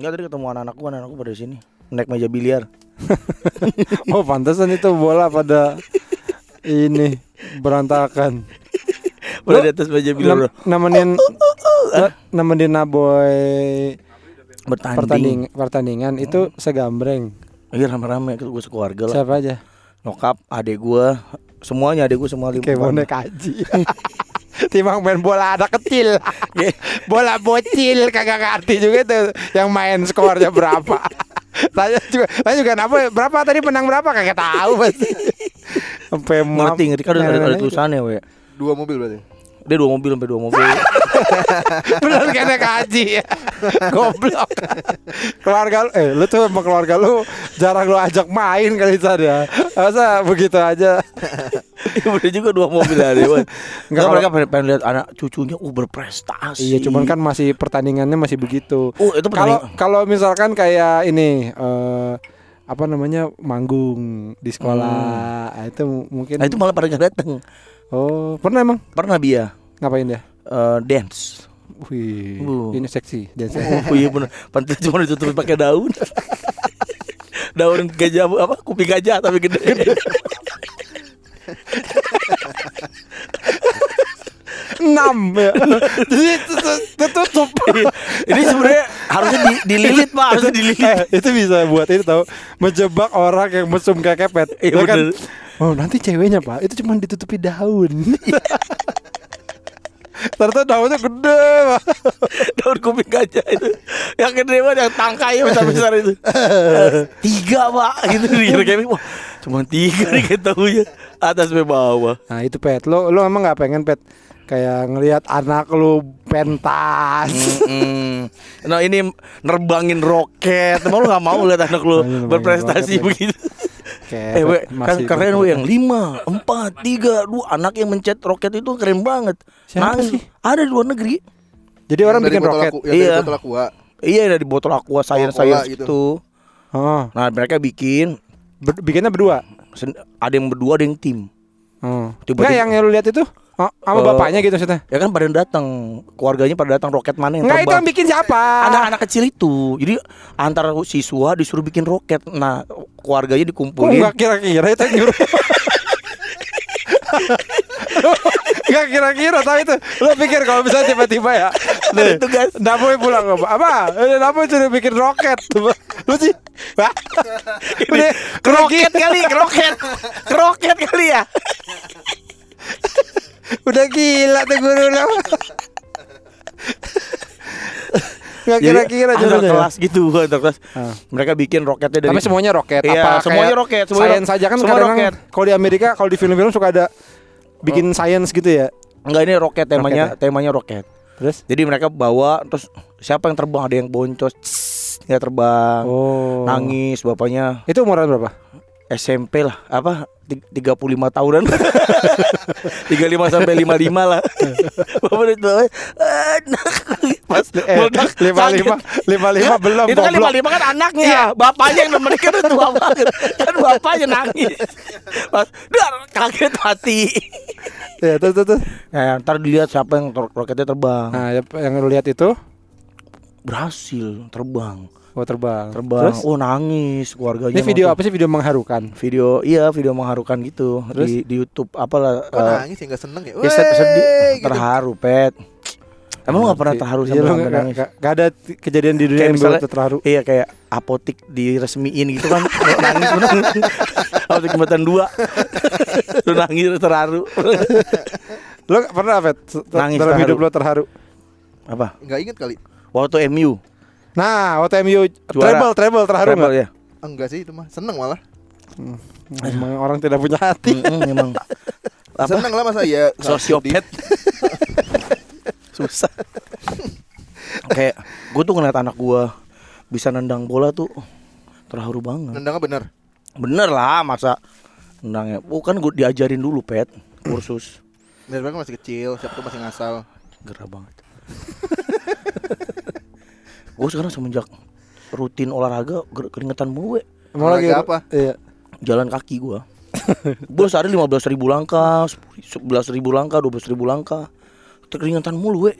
Enggak tadi ketemu anak-anak gua, anak-anak gua pada sini. Naik meja biliar. Oh pantesan itu bola pada ini berantakan. Pada Lu di atas meja biliar. Nem- bro. nemenin le- nemenin Naboy Bertanding. pertanding pertandingan itu segambreng. Iya rame-rame itu gua sekeluarga lah. Siapa aja? Nyokap, adek gua, semuanya adek gua semua lima. Kayak bonek haji. Timbang main bola ada kecil. bola bocil kagak ngerti juga tuh yang main skornya berapa. Tanya juga, tanya juga kenapa berapa tadi menang berapa kagak tahu pasti. Sampai Ngerti, ngerti kan ada, ada, tulisannya, we. Dua mobil berarti. Dia dua mobil sampai dua mobil. Bener kena kaji ya Goblok Keluarga lu Eh lu tuh sama keluarga lu Jarang lu ajak main kali tadi ya Masa begitu aja Iya bener juga dua mobil ada, we. Enggak, kalau- mereka pengen, pengen lihat anak cucunya uh berprestasi. Iya cuman kan masih pertandingannya masih begitu Oh, itu Kalau kalau misalkan kayak ini eh apa namanya manggung di sekolah Ah, itu mungkin Nah, itu malah pada gak dateng. Oh pernah emang? Pernah Bia ngapain dia? Eh, dance. wih Uh. ini seksi. Dan Oh iya bener. Pantai cuma ditutup pakai daun. Daun gajah apa Kuping gajah tapi gede. Enam ya. Jadi tutup- tertutup. Ini sebenarnya harusnya di, dililit pak Harusnya dililit. Eh, itu bisa buat ini tahu menjebak orang yang mesum kayak kepet. Iya, Ya kan? Oh nanti ceweknya pak itu cuma ditutupi daun. Ternyata daunnya gede pak. Daun kuping gajah itu Yang gede banget Yang tangkai besar-besar itu Tiga pak Gitu dikira-kira Wah cuma tiga nih ketahunya Atas sampai bawah Nah itu pet. Lo lo emang nggak pengen pet kayak ngelihat anak lu pentas. Mm-mm. Nah ini nerbangin roket Emang lu gak mau lihat anak lu berprestasi roket, begitu Kayak Eh we, kan keren we yang lima, empat, tiga, dua anak yang mencet roket itu keren banget. Siapa Nangis. sih? Ada di luar negeri. Jadi orang Yang dari bikin roket. Aku, yang Iya. dari botol aqua. Iya dari botol aqua Coca-Cola science gitu. itu. Oh, Nah mereka bikin, ber- bikinnya berdua. sen- ada yang berdua, ada yang tim. Oh. Tiba-tiba- Nggak yang lu lihat itu? Oh, sama Eh, bapaknya gitu maksudnya. Ya kan pada datang, keluarganya pada datang roket mana yang Enggak itu terbang. yang bikin siapa? Anak-anak kecil itu, jadi antara siswa disuruh bikin roket. Nah keluarganya dikumpulin. enggak kira-kira itu yang nyuruh? Enggak kira-kira tapi itu Lo pikir kalau misalnya tiba-tiba ya Nih Itu, guys. Napoy pulang apa? Apa? Eh, Napoy sudah bikin roket Lu sih Udah Keroket kali, keroket, keroket kali ya. Udah gila tuh guru lo Enggak Jadi kira-kira antar jadinya ya. kelas gitu, antar kelas. Ah. Mereka bikin roketnya dari Tapi semuanya roket Iya, apa semuanya roket, semuanya Science ro- saja kan semua kadang roket. Kalau di Amerika Kalau di film-film suka ada Bikin science gitu ya Enggak ini roket temanya, Roket temanya roket. Terus Jadi mereka bawa terus siapa yang terbang? Ada yang boncos, nggak terbang. Oh Nangis bapaknya Itu umuran berapa? SMP lah, apa? Ti- 35 tahunan. 35 sampai 55 lah. Bapak itu anak pas Eh, meledak lima lima kaget. lima lima belum Itu kan goblok. 55 kan anaknya, bapaknya yang nemenin kan tua banget. Kan bapaknya nangis. Pas dar kaget mati. Ya terus terus. terus. Ya, ntar dilihat siapa yang ro- roketnya terbang. Nah ya- yang lu lihat itu Berhasil terbang. Oh terbang. Terbang. Terus Oh nangis keluarganya. ini video nonton. apa sih video mengharukan? Video iya video mengharukan gitu Terus? di di YouTube apalah Kok eh, nangis ya nggak seneng ya? ya sed- sedih gitu. terharu pet. Emang lu gak pernah terharu Iya, sama lu sampai nggak- nangis? nggak ada kejadian di dunia Kayak yang misalnya terharu. Iya kayak apotik diresmiin gitu kan nangis bener Apotik jembatan dua Lu nangis terharu Lu pernah se- Nangis dalam terharu. hidup lu terharu? Apa? Nggak inget kali. Waktu MU Nah, OTMU Juara. treble treble terharu Treble ya Enggak sih itu mah. Seneng malah. Emang orang tidak punya hati. Mm-mm, Emang Apa? Seneng lah masa ya. Sosiopat Susah Kayak Gue tuh ngeliat anak gue Bisa nendang bola tuh Terharu banget Nendangnya bener. Bener lah masa Nendangnya Bukan gue diajarin dulu pet Kursus Dari kan masih kecil, siapa tuh masih ngasal. Gerah banget Gue sekarang semenjak Rutin olahraga Keringetan mulu we. Mau lagi Olahraga apa? Iya. Jalan kaki gue Gue sehari 15 ribu langkah 11 ribu langkah 12 ribu langkah Keringetan mulu we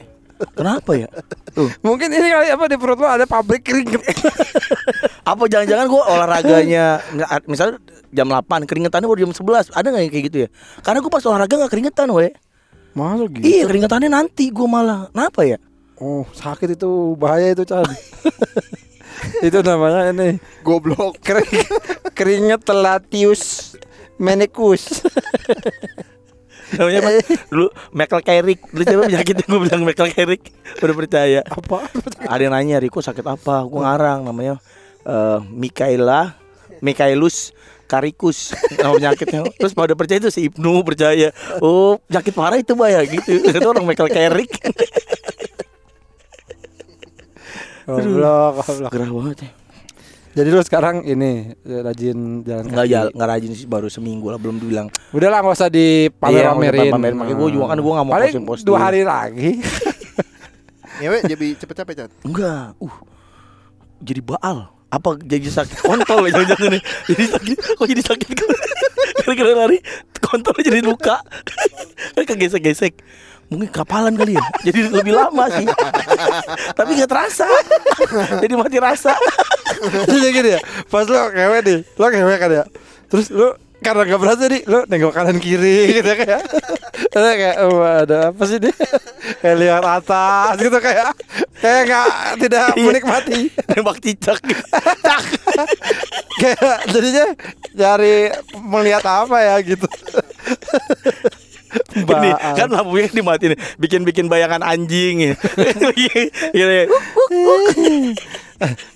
Kenapa ya? Tuh. Mungkin ini kali apa di perut lo ada pabrik keringet. Apa jangan-jangan gue olahraganya misalnya jam 8 keringetannya baru jam 11 ada nggak yang kayak gitu ya? Karena gue pas olahraga nggak keringetan we. Masa gitu? Iya keringetannya nanti gue malah. Kenapa ya? Oh, sakit itu bahaya itu, Chan. itu namanya ini Goblok. kering, keringet telatius menicus. Namanya apa? dulu Michael Carrick. Dulu siapa penyakitnya gue bilang Michael Carrick. Udah percaya. apa? Ada yang nanya Riko sakit apa? Gue ngarang namanya eh Mikaela Mikaelus Karikus nama penyakitnya. Terus pada percaya itu si Ibnu percaya. Oh, penyakit parah itu bahaya gitu. Itu orang Michael Carrick. Goblok, goblok. Gerah banget ya. Jadi lu sekarang ini eh, rajin jalan Enggak kaki. ya, enggak rajin sih baru seminggu lah belum dibilang. Udah lah nggak usah dipamer-pamerin. Iya, pamer Makanya gue juga kan gue nggak mau posting-posting. dua hari lagi. Ngewe jadi cepet capek cat. Enggak. Uh. Jadi baal. Apa jadi sakit kontol ya jangan-jangan nih. Jadi sakit. Kok jadi sakit Gara-gara lari kontol jadi luka. Kan kegesek-gesek. Mungkin kapalan kali ya. Jadi lebih lama sih. Tapi nggak terasa. Jadi mati rasa. Jadi gini ya, pas lo ngewe nih, lo ngewe kan ya. Terus lo karena gak berasa nih, lo nengok kanan kiri gitu kayak. Terus kayak oh, ada apa sih nih? Kayak lihat atas gitu kayak kayak nggak tidak Iya. menikmati. Nembak cicak. Cak. kayak jadinya cari melihat apa ya gitu. Ini kan lampunya dimatiin bikin-bikin bayangan anjing. Gitu.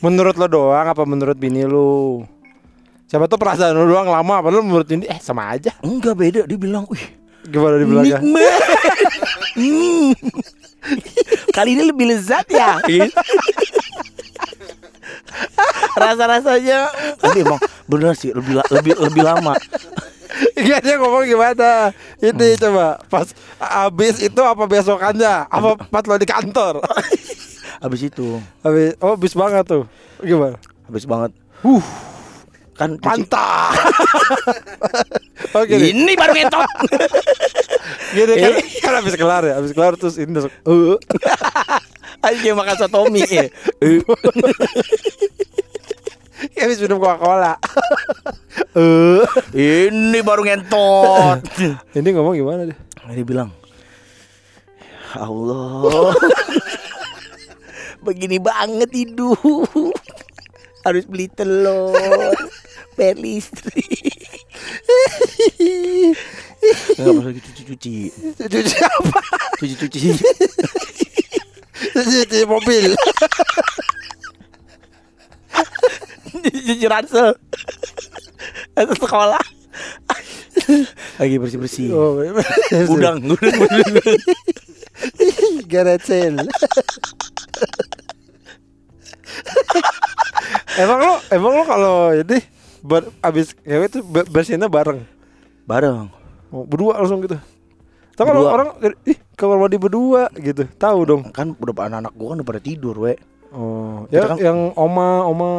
Menurut lo doang apa menurut bini lu? Siapa tuh perasaan lu doang lama apa lu menurut ini eh sama aja. Enggak beda dia bilang, "Wih, Gimana dibilangnya? Nikmat. Hmm. Kali ini lebih lezat ya. Rasa-rasanya tapi emang bener sih lebih lebih lebih lama. Iya dia ngomong gimana? Ini coba pas abis itu apa besokannya? Apa pas lo di kantor? Habis itu, Habis oh abis banget tuh. Gimana? habis banget. Uh. Kan Mantap. Oke nih. Ini baru ngetot. Gini kan, Eh. kan habis kelar ya, habis kelar terus ini langsung, uh. Ayo makan sotomi ya. Eh, habis minum Coca-Cola. Uh. Ini baru ngentot. Ini ngomong gimana deh? Dia bilang, "Ya Allah, begini banget hidup. Harus beli telur, bayar listrik. Enggak lagi cuci-cuci. Cuci apa? Cuci-cuci. Cuci mobil. Ransel. Ransel sekolah. Lagi bersih-bersih. Oh, Gudang, gudang, gudang. Sale. emang lo, emang lo kalau ini ber, abis ngewe tuh ber- bersihnya bareng, Bareng. oh, berdua langsung gitu. Tahu kalau orang ih kamar mandi berdua gitu, tahu dong. Kan udah anak-anak gua kan udah pada tidur, we. Oh, Kita ya kan- yang oma oma.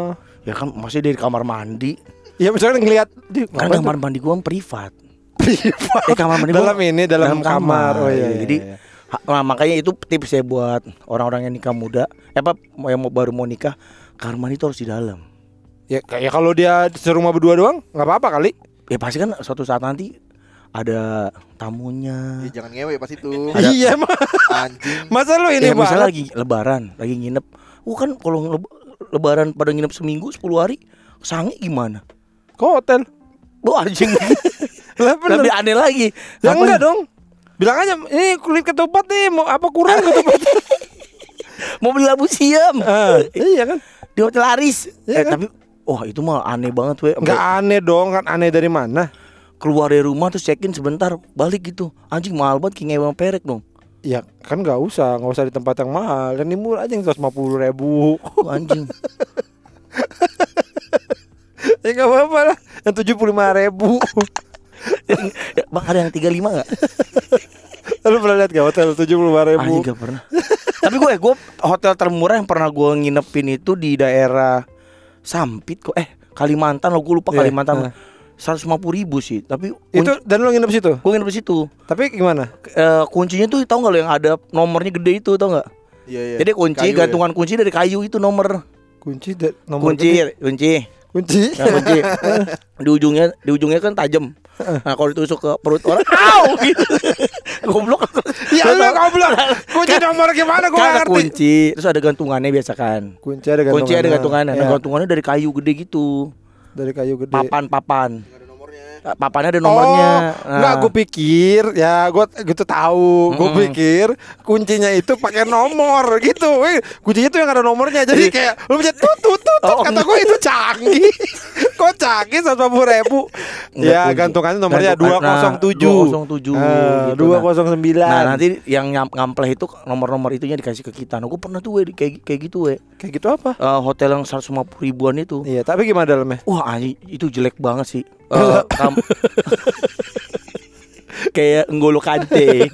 Ya kan masih dari kamar mandi. Ya misalnya ngelihat di Kan kamar mandi gua privat. Privat. Eh kamar mandi dalam gua ini dalam, kamar. Oh iya. iya, Jadi iya. nah, makanya itu tips saya buat orang-orang yang nikah muda, eh apa yang mau baru mau nikah, kamar mandi itu harus di dalam. ya kayak kalau dia serumah berdua doang nggak apa-apa kali. Ya pasti kan suatu saat nanti ada tamunya. Ya jangan ngewe pas itu. Ada- Iya mah. Anjing. Masa lu ini Eh, misalnya lagi lebaran, lagi nginep. Uh kan kalau lebaran pada nginep seminggu 10 hari, sange gimana? ke hotel. Lu anjing. Lah. Lebih aneh lagi. Ya Apa enggak nih? dong. Bilang aja ini kulit ketupat nih mau apa kurang ketupat. Mau beli labu siam. Ah, iya kan? Di hotel Aris. Iya eh, kan? tapi wah itu mah aneh banget we. Enggak aneh dong, kan aneh dari mana? keluar dari rumah terus check in sebentar balik gitu anjing mahal banget kayak ngewe perek dong Ya kan nggak usah, nggak usah di tempat yang mahal. Yang murah aja yang 150 ribu. Tuh, anjing ya nggak apa-apa lah. Yang 75 ribu. ya, bang ada yang 35 nggak Lu pernah lihat gak hotel 75 ribu? anjing gak pernah tapi gue gue hotel termurah yang pernah gue nginepin itu di daerah Sampit kok eh Kalimantan lo gue lupa Iya, Kalimantan nah. 150 ribu sih Tapi Itu dan lu nginep situ. Gue nginep di situ Tapi gimana? Eh, Kuncinya tuh tau gak lo yang ada nomornya gede itu tau gak Iya, iya. Jadi kunci Kayu ya? gantungan kunci dari kayu itu nomor Kunci da- nomor Kunci gede. Kunci Kunci. Nah, kunci di ujungnya di ujungnya kan tajam. Nah kalau ditusuk ke perut orang, au gitu. Goblok. Ya Lu goblok. Kunci nomor gimana gua kan nggak ngerti. kunci, terus ada gantungannya biasa kan. Kunci ada gantungan. Kunci ada gantungannya. Nah, Ya, gantungannya dari kayu gede gitu. Dari kayu gede. Papan-papan. Nggak ada nomornya. Eh, Papannya ada nomornya. Oh, Nah. enggak gue pikir ya gue gitu tahu. Gue Mm-mm. pikir kuncinya itu pakai nomor gitu. Wih, kuncinya tuh yang ada nomornya. Jadi kayak lu pencet tut tut tut. tut. Oh, Kata gue itu canggih. Kok canggih satu puluh ribu? Ya gantungannya nomornya dua nah, 207 207 gitu, Dua nah. kosong sembilan. Nah nanti yang ngampleh itu nomor-nomor itunya dikasih ke kita. Nah gue pernah tuh we, kayak kayak gitu we. kayak gitu apa? Eh, hotel yang 150 ribuan itu. Iya, tapi gimana dalamnya? Wah itu jelek banget sih. Eh, kam- kayak N'Golo Kante.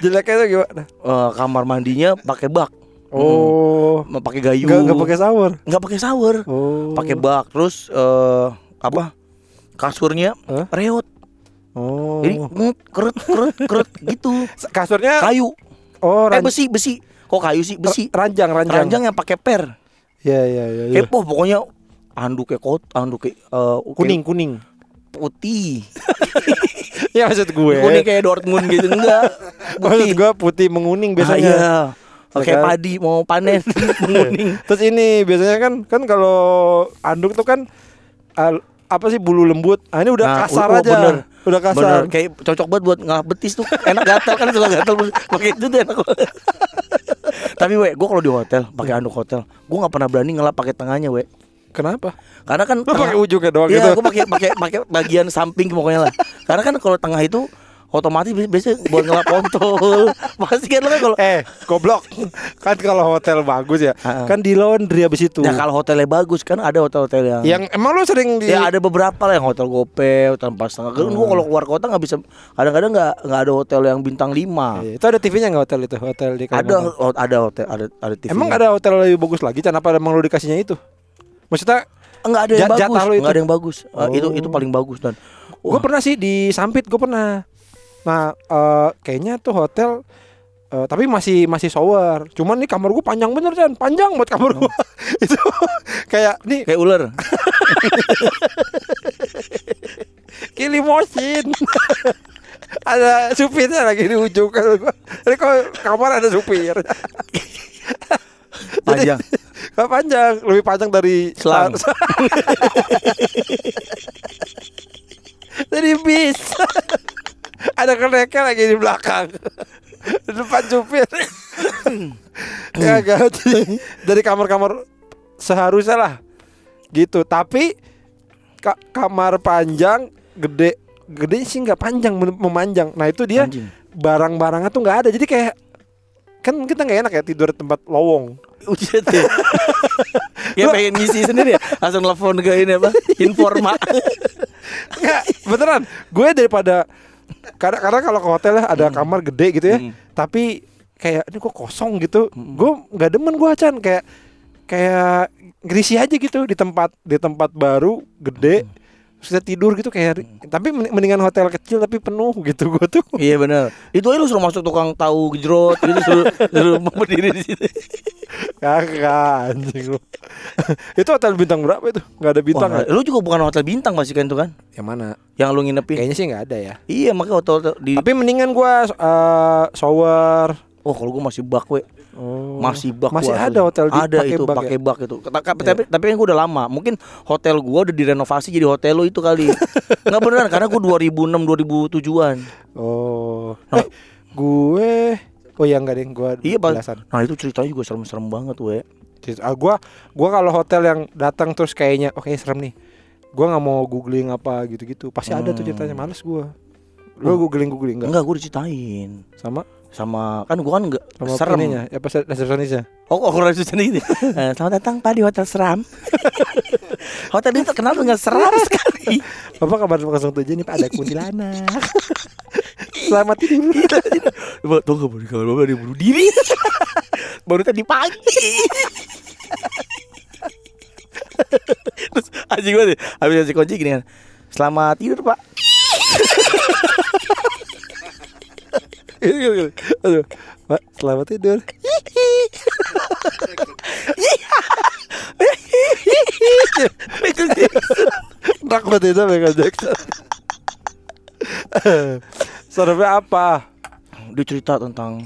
Jeleknya itu gimana? Eh, kamar mandinya pakai bak. Oh, Hmm. Pakai gayu. nggak nggak pakai shower. Nggak pakai shower. Oh, Pakai bak. Terus eh apa? Kasurnya Hah? reot. Oh, Jadi ngut, keret keret keret gitu. kasurnya Kayu. oh Eh besi besi. Kok kayu sih? Besi. ranjang ranjang. Ranjang yang pakai per. Iya iya iya. iya. Kepo pokoknya anduknya kot, anduknya eh, Kuning kuning. putih. Ya maksud gue. Kuning kayak Dortmund gitu enggak. Maksud gue putih menguning biasanya. Ah, iya. Oke Ya kan? padi mau panen menguning. Terus ini biasanya kan kan kalau anduk tuh kan al- apa sih bulu lembut. Ah ini udah Nah, kasar oh, aja. bener. Udah kasar. Bener, kayak cocok banget buat ngelap betis tuh. Enak gatal kan suka gatal pakai itu tuh enak. Tapi we, gue kalau di hotel pakai anduk hotel, gue nggak pernah berani ngelap pakai tengahnya we. Kenapa? Karena kan Lu pakai ujungnya doang Iya, gitu. gue pakai pakai pakai bagian samping pokoknya lah. Karena kan kalau tengah itu otomatis bi- biasanya buat ngelap kontol. Pasti kan lo kan kalau Eh, goblok. kan kalau hotel bagus ya, kan di laundry abis itu. ya kalau hotelnya bagus kan ada hotel-hotel yang Yang emang lu sering di Ya ada beberapa lah yang hotel gope, hotel empat setengah. Kan gua kalau keluar kota nggak bisa. Kadang-kadang nggak nggak ada hotel yang bintang lima. Iya, Itu ada TV-nya nggak hotel itu? Hotel di Ada ho- ada hotel ada ada TV. Emang ada hotel lebih bagus lagi? Kenapa emang lu dikasihnya itu? Maksudnya enggak ada yang bagus. Enggak ada yang bagus. Eh, itu Oh. itu paling bagus dan gue pernah sih di Sampit gue pernah. Nah eh, kayaknya tuh hotel eh, tapi masih masih shower. Cuman nih kamar gue panjang bener kan, panjang buat kamar gue. itu kayak nih kayak ular. kilimosin. ada supirnya lagi di ujung kalau gue. Jadi kok kamar ada supir. Panjang. Gak panjang, lebih panjang dari Selang. dari bis. Ada keneknya lagi di belakang. Di depan supir. ya gak dari, kamar-kamar seharusnya lah. Gitu. Tapi ka- kamar panjang gede gede sih nggak panjang mem- memanjang. Nah itu dia barang-barangnya tuh nggak ada. Jadi kayak kan kita nggak enak ya tidur di tempat lowong. Ujian ya. ya pengen ngisi sendiri ya. Langsung telepon ke ini apa? Informa. Nggak, beneran. Gue daripada karena karena kalau ke hotel ya ada kamar gede gitu ya. Hmm. Tapi kayak ini kok kosong gitu. Gue nggak demen gue Chan kayak kayak ngerisi aja gitu di tempat di tempat baru gede. Terus kita tidur gitu kayak tapi men- mendingan hotel kecil tapi penuh gitu gue tuh. Iya benar. Itu aja lu suruh masuk tukang tahu gejrot gitu suruh, suruh berdiri di situ. Kagak anjing lu. itu hotel bintang berapa itu? Nggak ada bintang Wah, ya? lu juga bukan hotel bintang pasti kan itu kan? Yang mana? Yang lu nginepin. Kayaknya sih nggak ada ya. Iya, makanya hotel, hotel di Tapi mendingan gua eh, shower. Oh, kalau gua masih bak we. Oh. Masih bak Masih ada asli. hotel di Ada pakai itu bak pakai ya? bak itu. Ta- Tapi tapi tapi kan gua udah lama. Mungkin hotel gua udah direnovasi jadi hotel lu itu kali. Enggak beneran karena gua 2006 2007-an. Oh. Nah. Eh, gue Oh ya enggak deh, gua Iya, belasan. Nah, itu ceritanya juga serem-serem banget we. Ah, gua gua kalau hotel yang datang terus kayaknya oke serem nih. Gua nggak mau googling apa gitu-gitu. Pasti ada tuh Hmm. ceritanya males gua. Lu googling googling enggak? Enggak, gua diceritain. Sama Sama kan gua kan enggak sama serem. ininya, ya pas resepsionisnya. Oh, kok kurang sendiri. Eh, selamat datang Pak di Hotel Seram. hotel ini terkenal dengan seram sekali. Bapak kabar 07 nih Pak ada kuntilanak. Selamat tidur. Bapak baru kalau bapak dia bunuh diri Baru tadi pagi Terus Anjing banget. Habis ngasih kunci gini kan. Selamat tidur, Pak. Aduh, Pak, selamat tidur. Michael Jackson. Rak banget itu Michael Jackson. Seremnya apa? Dia cerita tentang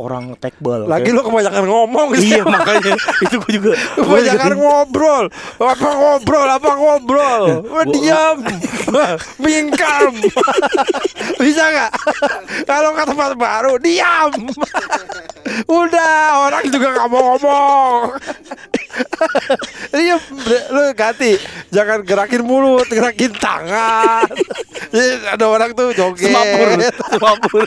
orang tekbal. Lagi Kayak- lu kebanyakan ngomong Iya makanya. Itu gue juga Kebanyakan ngobrol. Apa ngobrol? Apa ngobrol? Wah, Diam. Bingkam. Bisa gak Kalau ke tempat baru Diam. Udah Orang juga gak mau ngomong. Iya Lu ganti. Jangan gerakin mulut Gerakin tangan. Ada orang tuh joget. Semapur, semapur.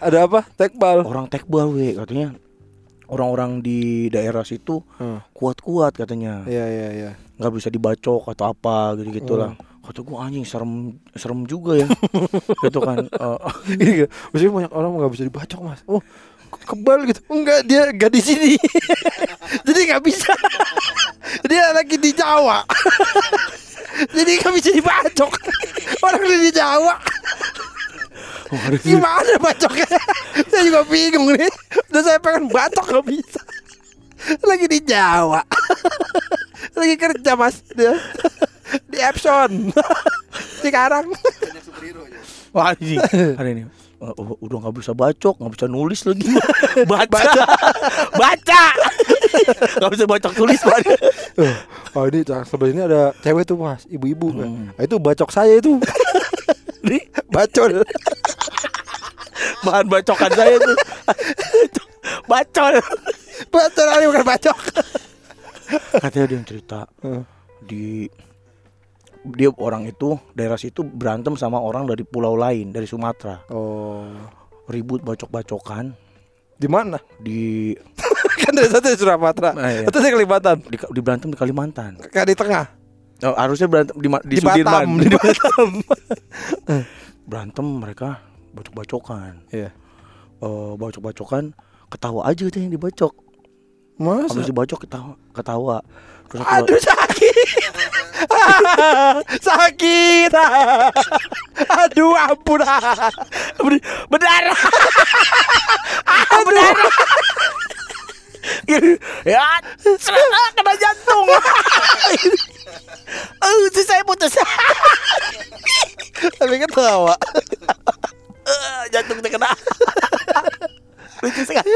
Ada apa? Tekbal orang tekbal we katanya orang-orang di daerah situ Hmm. kuat-kuat katanya Iya iya iya nggak bisa dibacok atau apa gitu gitulah kata gua anjing serem serem juga ya gitu kan gak? Maksudnya banyak orang nggak bisa dibacok mas. Oh kebal gitu. Enggak dia nggak di sini. Jadi nggak bisa. dia lagi di Jawa. Jadi nggak bisa dibacok. Orang di Jawa. Oh, sih. Gimana bacoknya? saya juga bingung nih. Dan saya pengen bacok nggak bisa. Lagi di Jawa. lagi kerja mas dia di Epson. Sekarang. Wah anjing hari ini eh, oh, udah nggak bisa bacok nggak bisa nulis lagi baca baca nggak bisa bacok tulis banget Oh ini sebelah ini ada cewek tuh mas, ibu-ibu. Hmm. Nah, itu bacok saya itu. Ini Bacol. bahan bacokan saya tuh bacol Bacol ini bukan bacok. katanya dia yang cerita di dia orang itu daerah situ berantem sama orang dari pulau lain dari Sumatera Oh. ribut bacok-bacokan Di mana? di kan dari satu di Sumatera. Nah, iya. Itu di Kalimantan. di, di berantem di Kalimantan Kayak di tengah. Oh, harusnya berantem di, di, Di Sudirman Batam. di Batam berantem mereka bacok-bacokan Iya. Eh, bacok-bacokan ketawa aja tuh yang dibacok Masa? habis dibacok ketawa ketawa terus aku- Aduh sakit. sakit. Aduh ampun. Ber- berdarah ah, berdarah ya kena jantung eh usus saya putus Tapi ketawa. Eh, jantung terkena lucu sekali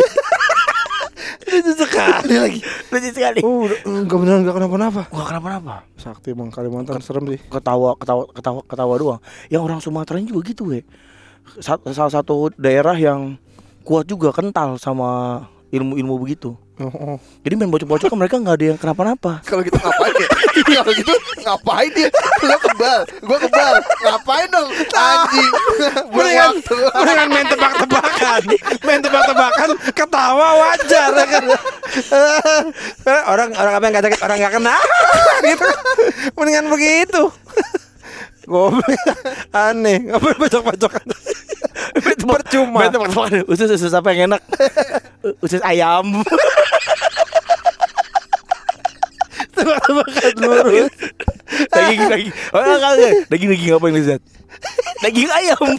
Itu sekali lagi. lucu sekali Oh, enggak beneran enggak kenapa-napa. Wah kenapa-napa Sakti emang Kalimantan serem sih. ketawa ketawa ketawa ketawa doang yang orang Sumatera juga gitu we Sa- salah satu daerah yang kuat juga kental sama ilmu-ilmu begitu Oh, oh. jadi main bocok-bocok kan mereka nggak ada yang kenapa-napa Kalau gitu ngapain ya? Kalau gitu ngapain dia? Gua kebal, gua kebal. Ngapain dong? Anjing. Mendingan, mendingan main tebak-tebakan Main tebak-tebakan Ketawa wajar ya kan Eh, Orang orang apa yang sakit Orang gak kena gitu. Mendingan begitu Goblok Aneh Ngapain bacok-bacokan Percuma. usus usus apa yang enak? Usus ayam. Tebak-tebakan lurus daging daging. Oh enggak, enggak, enggak. daging daging apa yang lezat daging ayam.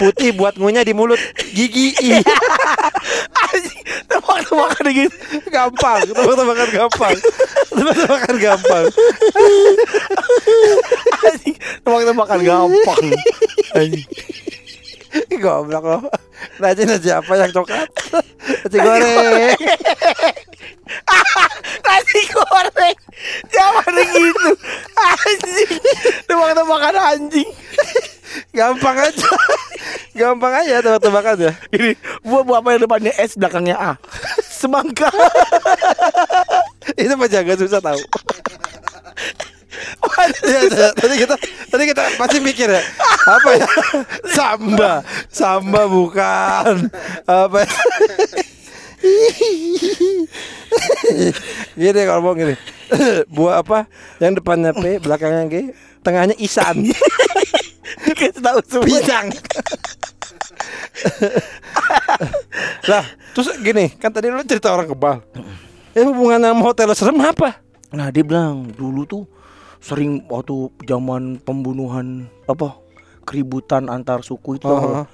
Putih buat ngunyah di mulut. Gigi. Tebak-tebakan gitu Gampang Tebak-tebakan gampang. Tebak-tebakan gampang Anjing, tebak-tebakan gampang. Anjing. Goblok lo. Nasi nasi apa yang coklat? Nasi goreng. Nasi goreng. Jangan gitu. Anjing. Tebak-tebakan anjing. Gampang aja. Gampang aja tebak-tebakan ya. Ini buah buah apa yang depannya S belakangnya A? Semangka. Itu penjaga susah tahu Iya. tadi kita tadi kita pasti mikir ya apa ya samba samba bukan apa ya? gini kalau mau gini buah apa yang depannya P belakangnya G tengahnya Isan Kasih tahu semua pisang Lah, terus gini, kan tadi lu cerita orang kebal. Eh hubungan sama hotel serem apa? Nah dia bilang dulu tuh sering waktu zaman pembunuhan apa keributan antar suku itu Aha.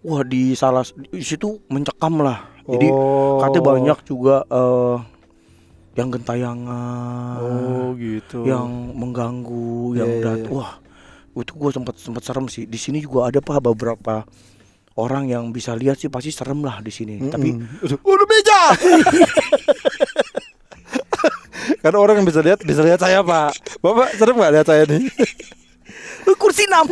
wah di salah di situ mencekam lah jadi Oh. katanya banyak juga eh, yang gentayangan Oh, gitu. yang mengganggu yang Iya, dat- iya. wah itu gue sempat sempat serem sih di sini juga ada pak beberapa orang yang bisa lihat sih pasti serem lah di sini tapi Aduh, udah meja. Karena orang yang bisa lihat bisa lihat saya pak. Bapak serem nggak lihat saya nih? kursi enam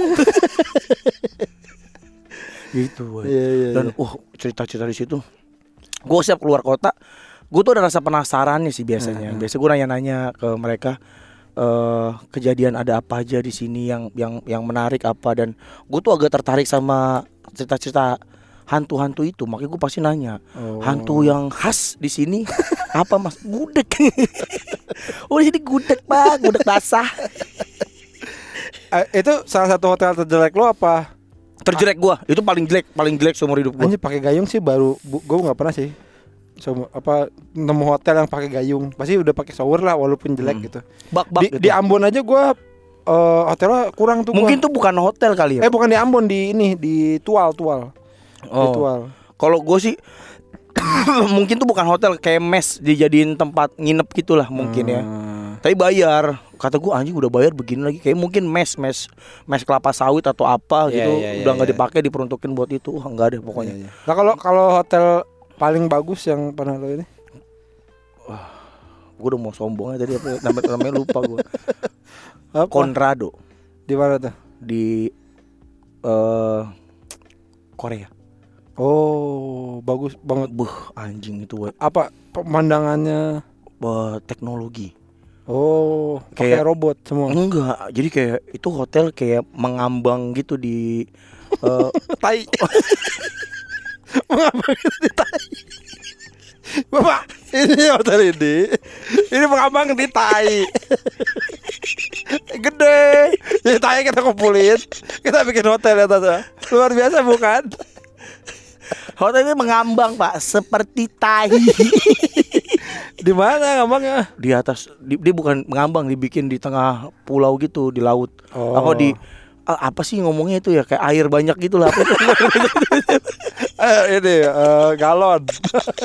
gitu woy. Iya, iya, dan iya. uh cerita-cerita di situ gue siap keluar kota gue tuh ada rasa penasarannya sih biasanya biasa gue nanya-nanya ke mereka eh kejadian ada apa aja di sini yang yang yang menarik apa dan gue tuh agak tertarik sama cerita-cerita hantu-hantu itu makanya gue pasti nanya Oh. hantu yang khas di sini apa mas gudeg oh di sini gudeg pak gudeg basah Eh, itu salah satu hotel terjelek lo apa? terjelek gua itu paling jelek paling jelek seumur hidup gua Anjir pakai gayung sih baru gue nggak pernah sih. So, apa nemu hotel yang pakai gayung pasti udah pakai shower lah walaupun jelek Hmm. gitu. bak bak Di, gitu. di Ambon aja gua eh, hotelnya kurang tuh. mungkin gua. tuh bukan hotel kali ya eh bukan di Ambon di ini di Tual Tual. Oh. Tual. Kalau gue sih mungkin tuh bukan hotel kayak mes dijadiin tempat nginep gitulah mungkin ya. Hmm. Tapi bayar. Kata gue anjing udah bayar begini lagi kayak mungkin mes mes mes kelapa sawit atau apa Iya, gitu iya, iya, udah nggak iya. dipakai diperuntukin buat itu. Wah, enggak deh pokoknya. Iya, iya. Nah kalau kalau hotel paling bagus yang pernah lo ini? Gue udah mau sombong aja tadi apa namanya, namanya lupa gue. Conrado di mana tuh? di eh Korea. Oh bagus banget. Buh anjing itu. Apa pemandangannya? Eh, teknologi. Oh Kayak- robot semua. Enggak, jadi kayak itu hotel kayak mengambang gitu di eh, Tai. Mengapa di tai? Bapak, ini hotel ini. Ini mengambang di tai. Gede. Jadi tai kita kumpulin. Kita bikin hotel atasnya. Luar biasa bukan? Hotel ini mengambang pak seperti tai Di mana ngambangnya? di atas di- dia bukan mengambang dibikin di tengah pulau gitu di laut Oh. apa di ah, apa sih ngomongnya itu ya kayak air banyak gitu lah itu? Eh, ini eh, galon.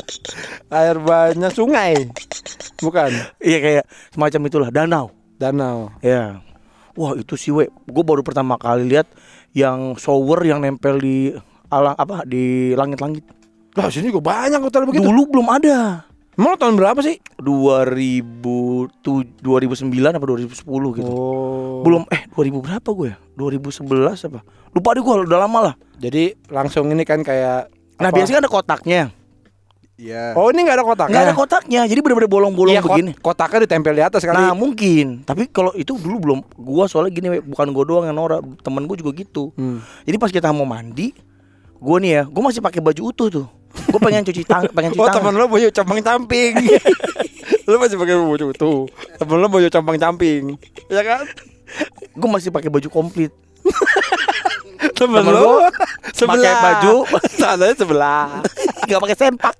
Air banyak sungai. Bukan. iya kayak semacam itulah danau Danau. ya wah itu sih we gue baru pertama kali lihat yang shower yang nempel di alang apa di langit-langit Lah sini juga banyak hotel begitu. dulu belum ada Mau tahun berapa sih? 2000 tu- 2009 apa 2010 gitu. Oh. Belum eh 2000 berapa gue ya? 2011 apa? Lupa deh gue udah lama lah. Jadi langsung ini kan kayak Nah, apa? biasanya kan ada kotaknya. Iya. Oh, ini nggak ada kotaknya. Nggak ada kotaknya. Jadi bener-bener bolong-bolong kot- begini. kotaknya ditempel di atas kali. Nah, mungkin. Tapi kalau itu dulu belum gua soalnya gini we, bukan gua doang yang norak, temen gua juga gitu. Hmm. Jadi pas kita mau mandi, gua nih ya, gua masih pakai baju utuh tuh. Gua pengen cuci tangan, pengen cuci Oh, tangan. temen lo baju camping camping. lo masih pakai baju itu. Temen lo baju camping camping. Ya kan? Gua masih pakai baju komplit. Temen, Temen lo pakai baju Sananya sebelah. nggak pakai sempak.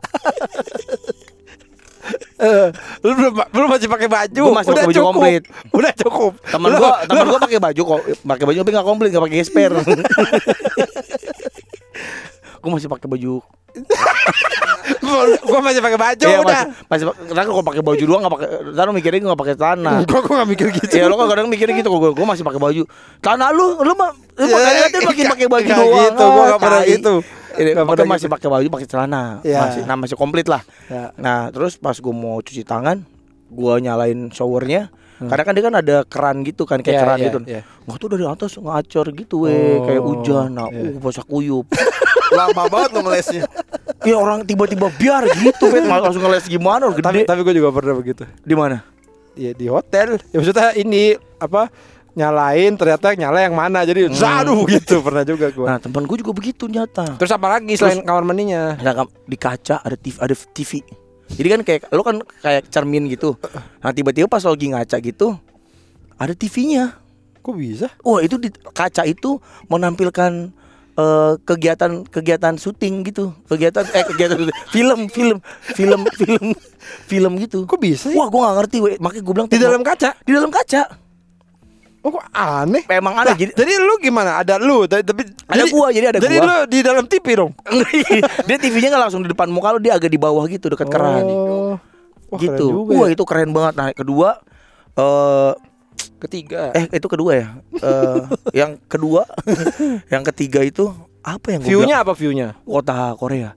Eh, lu belum belum masih pakai baju. Gua masih Udah baju cukup. komplit. Udah cukup. Temen Lo- gua, temen gua pakai baju kok, pakai baju tapi nggak komplit, nggak pakai gesper. Gua masih pakai baju. gua masih pakai baju Iya, udah. masih, masih, karena kalau pakai baju doang nggak pakai, karena mikirnya gua nggak pakai celana. Gua gua gak mikir gitu. Iya, lo kan kadang mikirnya gitu gua, gua masih pakai baju. Celana lu, lu mah, lu Ya, pakai liatin makin nggak- pakai baju nggak doang. gitu, gua ah, nggak pernah gitu. Nggak pernah masih gitu. pakai baju, pakai celana, Iya. masih, nah masih komplit lah. Ya. Nah, terus pas gua mau cuci tangan, gua nyalain showernya. Karena kan dia kan ada keran gitu kan, kayak Iya, keran iya, gitu. iya. Nggak tuh dari atas ngacor gitu weh, Oh, kayak hujan. Nah, iya. uh basah kuyup. Lama banget lo ngelesnya. Iya orang tiba-tiba biar gitu, bet malah langsung ngeles gimana, Tapi gede. tapi gua juga pernah begitu. Di mana? Iya di hotel. Ya maksudnya ini apa nyalain ternyata nyala yang mana jadi zaduh gitu pernah juga gua. Nah, teman gue juga begitu nyata. Terus apa lagi selain kamar mandinya? Nah, di kaca ada TV, ada TV. Jadi kan kayak lo kan kayak cermin gitu. Nah, tiba-tiba pas lo lagi ngaca gitu ada TV-nya. Kok bisa? Wah, itu di kaca itu menampilkan eh, kegiatan kegiatan syuting gitu kegiatan eh kegiatan film film film film film gitu Kok bisa sih? wah gue gak ngerti we. makanya gue bilang Di dalam kaca? di dalam kaca Oh kok aneh? emang ada Lah, jadi jadi lu gimana? Ada lu, tapi tapi- Ada gua, jadi ada Jadi gua. lu di dalam TV dong. dia TV-nya nggak langsung di depan muka lu dia agak di bawah gitu dekat keran Oh. Wah, keren gitu juga wah ya. itu keren banget nah kedua eh ketiga. eh itu kedua ya Eh yang kedua yang ketiga itu apa yang view-nya apa view-nya? kota Korea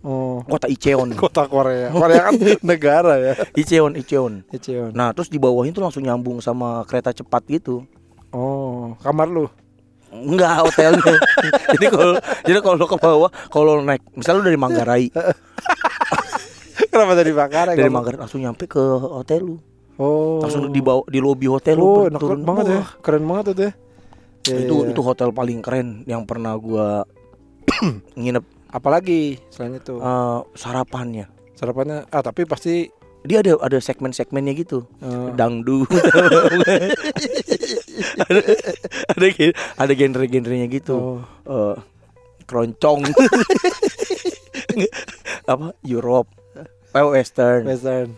Oh. kota Icheon Kota Korea. Korea kan negara ya. Icheon Icheon Icheon. nah terus di bawahnya tuh langsung nyambung sama kereta cepat gitu Oh, kamar lu. Enggak hotelnya. jadi kalau jadi kalau lo ke bawah, kalau naik, misalnya lo dari Manggarai, Kenapa tadi bakar dari Manggarai langsung nyampe ke hotel lu. Oh. Langsung di bawah di lobi hotel lu Oh, enak turun. banget ya. Keren banget tuh ya. Ya, itu ya, ya. itu hotel paling keren yang pernah gua nginep apalagi selain itu eh, sarapannya. sarapannya ah tapi pasti Dia ada ada segmen-segmennya gitu. eh, Dangdut. ada ada ada genre-genrenya gitu. oh, Eh, keroncong. apa? Europe. Western, western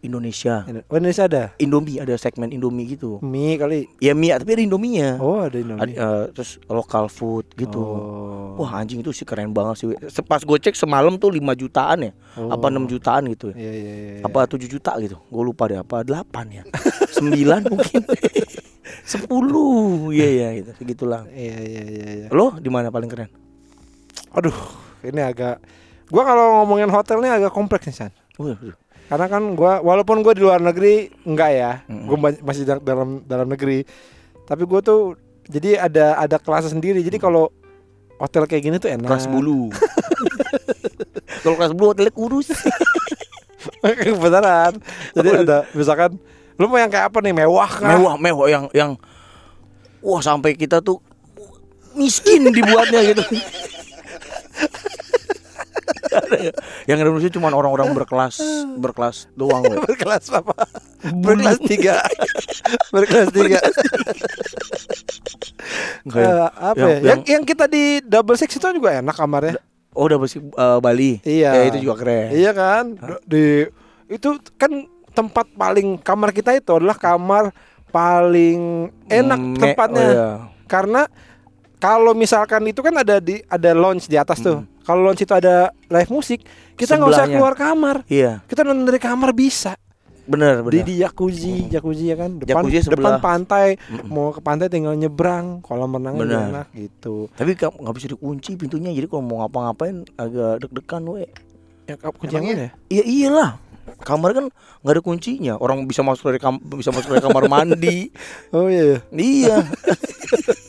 Indonesia. oh Indonesia ada Indomie ada segmen Indomie gitu. mie kali Ya mie tapi ada Indominya. oh ada Ad- Indomie eh, terus local food gitu. oh. Wah anjing itu sih keren banget sih. Se- Pas gue cek semalam tuh 5 jutaan ya. Oh. Apa 6 jutaan gitu ya. iya iya iya iya. Apa 7 juta gitu. Gue lupa deh apa 8 ya. 9 mungkin. 10. Iya ya gitu. Segitulah. iya iya iya iya Lo di mana paling keren? aduh ini agak gua kalau ngomongin hotelnya agak kompleks nih San Wih, wih. Karena kan gua walaupun gua di luar negeri enggak ya. Ma- masih da- dalam dalam negeri. Tapi gua tuh jadi ada ada kelas sendiri. Jadi kalau hotel kayak gini tuh enak. Kelas bulu. Kalau kelas bulu hotelnya kurus. beneran jadi ada misalkan lu mau yang kayak apa nih? Mewah kah? Mewah mewah. Yang yang wah sampai kita tuh miskin dibuatnya gitu? yang Indonesia cuma orang-orang berkelas berkelas doang we. berkelas apa berkelas tiga berkelas tiga Enggak ya? Eh, apa Yang- ya? Yang, yang kita di double sex itu juga enak kamarnya oh udah bersih eh, Bali Iya. ya itu juga keren Iya kan? Di itu kan tempat paling kamar kita itu adalah kamar paling enak Me- tempatnya. oh, iya. Karena kalau misalkan itu kan ada di ada lounge di atas tuh. Kalau lounge itu ada live musik, kita nggak usah Hmm. Keluar kamar. iya Kita nonton dari kamar bisa. bener Di bener di jacuzzi, jacuzzi ya kan. Depan Jacuzzi depan sebelah. pantai. Mm-mm. Mau ke pantai tinggal nyebrang, kolam renang enak gitu. tapi nggak bisa dikunci pintunya jadi kalau mau ngapa-ngapain agak deg-degan we Ya kunci yang mana ya? Iya iyalah kamar kan nggak ada kuncinya orang bisa masuk dari kam bisa masuk dari kamar mandi Oh iya. iya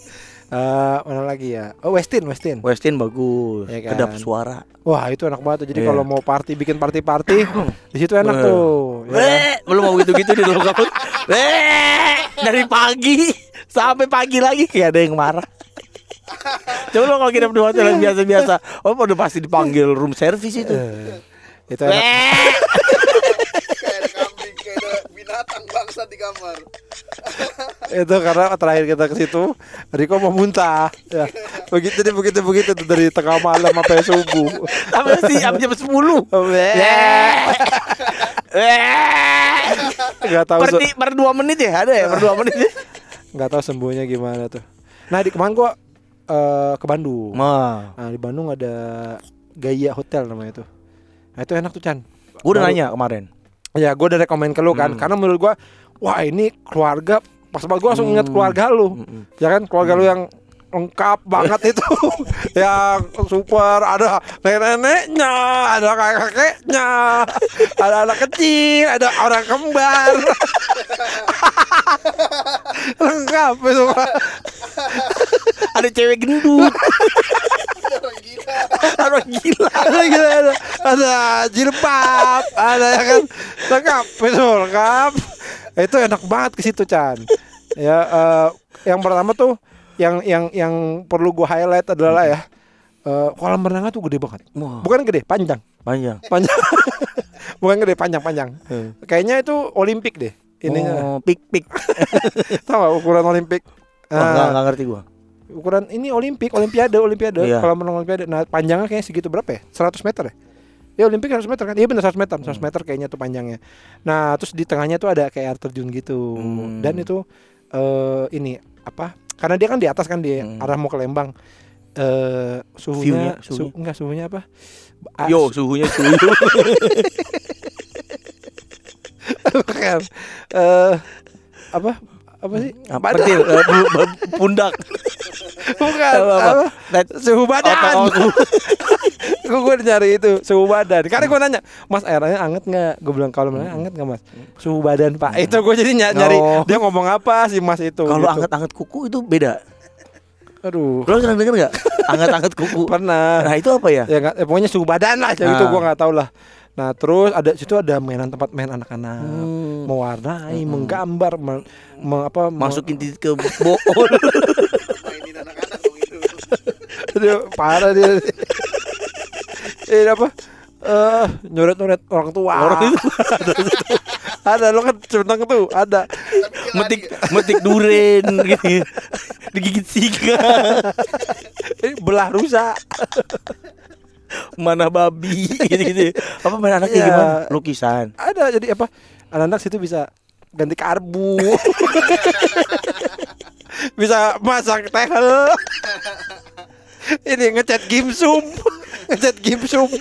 Eh, mana lagi ya? Oh Westin, Westin. Westin bagus Iya kan? kedap suara Wah itu enak banget tuh. Jadi Iya. kalau mau party bikin party party di situ enak tuh. Ya kan? Belum mau gitu-gitu di dalam. Weh, dari pagi sampai pagi lagi kayak ada yang marah. Coba lo kalau nginep di hotel yang biasa-biasa, oh udah pasti dipanggil room service itu. Eh, itu enak. Weh, Kayak ada kambing, kayak ada binatang bangsa di kamar. itu karena terakhir kita ke situ, Riko mau muntah. Ya. Begitu deh begitu begitu tuh dari tengah malam sampai subuh. apa sih jam jam sepuluh? Weh. Weh, weh. Gak tahu Per, di- per dua menit ya ada ya per dua menit. ya? nggak tahu sembuhnya gimana tuh. Nah di kemarin gua eh, ke Bandung. Mah, Nah di Bandung ada Gaya Hotel namanya tuh. Nah itu enak tuh Chan. gue udah nanya kemarin. Ya gue udah rekomen ke lu kan Hmm. Karena menurut gua Wah ini keluarga Pas banget gue langsung ingat Hmm. keluarga lu Mm-mm. Ya kan keluarga lu yang lengkap banget itu. Yang super Ada nenek-neneknya Ada kakek-kakeknya Ada anak kecil Ada orang kembar. Lengkap itu Ada cewek gendut, Orang gila. orang gila. ada, gila, ada, ada jilbab Ada ya kan. Lengkap itu lengkap. Itu enak banget ke situ Chan. Ya eh, Yang pertama tuh Yang yang yang perlu gua highlight adalah ya eh, Kolam renangnya tuh gede banget. Wah, Bukan gede, panjang. Panjang. Panjang. Bukan gede, panjang-panjang Hmm. Kayaknya itu Olimpik deh Ininya. Oh, pik pik. Tahu ukuran Olimpik? Wah, nggak Nah, nggak ngerti gua. ukuran ini olimpik olimpiade olimpiade. Iya. kolam renang olimpiade. Nah panjangnya kayaknya segitu berapa ya? 100 meter ya? Ya olimpik 100 meter kan? Iya benar 100 meter. 100 Hmm. meter kayaknya tuh panjangnya. Nah terus di tengahnya tuh ada kayak air terjun gitu. Hmm. dan itu eh ini apa karena dia kan di atas kan di Hmm. arah mau ke Lembang eh suhunya, View-nya, su- suhunya. enggak suhunya apa A- Yo, suhunya suhu. bukan eh apa apa sih Apa pentil, eh, pundak. bukan Apa, apa? suhu badan Oh, oh, gue gue nyari itu suhu badan karena gue nanya mas airnya anget nggak gue bilang kalau mana anget nggak mas suhu badan pak itu gue jadi ny- nyari Oh. dia ngomong apa sih mas itu Kalau gitu. anget-anget kuku itu beda. aduh Lo pernah denger nggak? Anget-anget kuku. pernah Nah itu apa ya? ya nggak eh, pokoknya suhu badan lah jadi itu Ah. gue nggak tahu lah nah terus ada situ ada mainan tempat main anak-anak Hmm. Mewarnai menggambar me- me- apa me- Masukin titik ke bool. Mainin anak-anak dong itu. Aduh, parah dia ini apa eh nyoret-nyoret orang tua Orang itu ada lo kan centang tuh ada metik metik duren gitu. Digigit singa. ini belah rusak Mana babi gitu-gitu. Apa main anaknya Iya. gimana? Lukisan. ada jadi apa anak-anak situ bisa ganti karbu. Bisa masak tehel ini ngecat gimsum. Ngecat gimsum.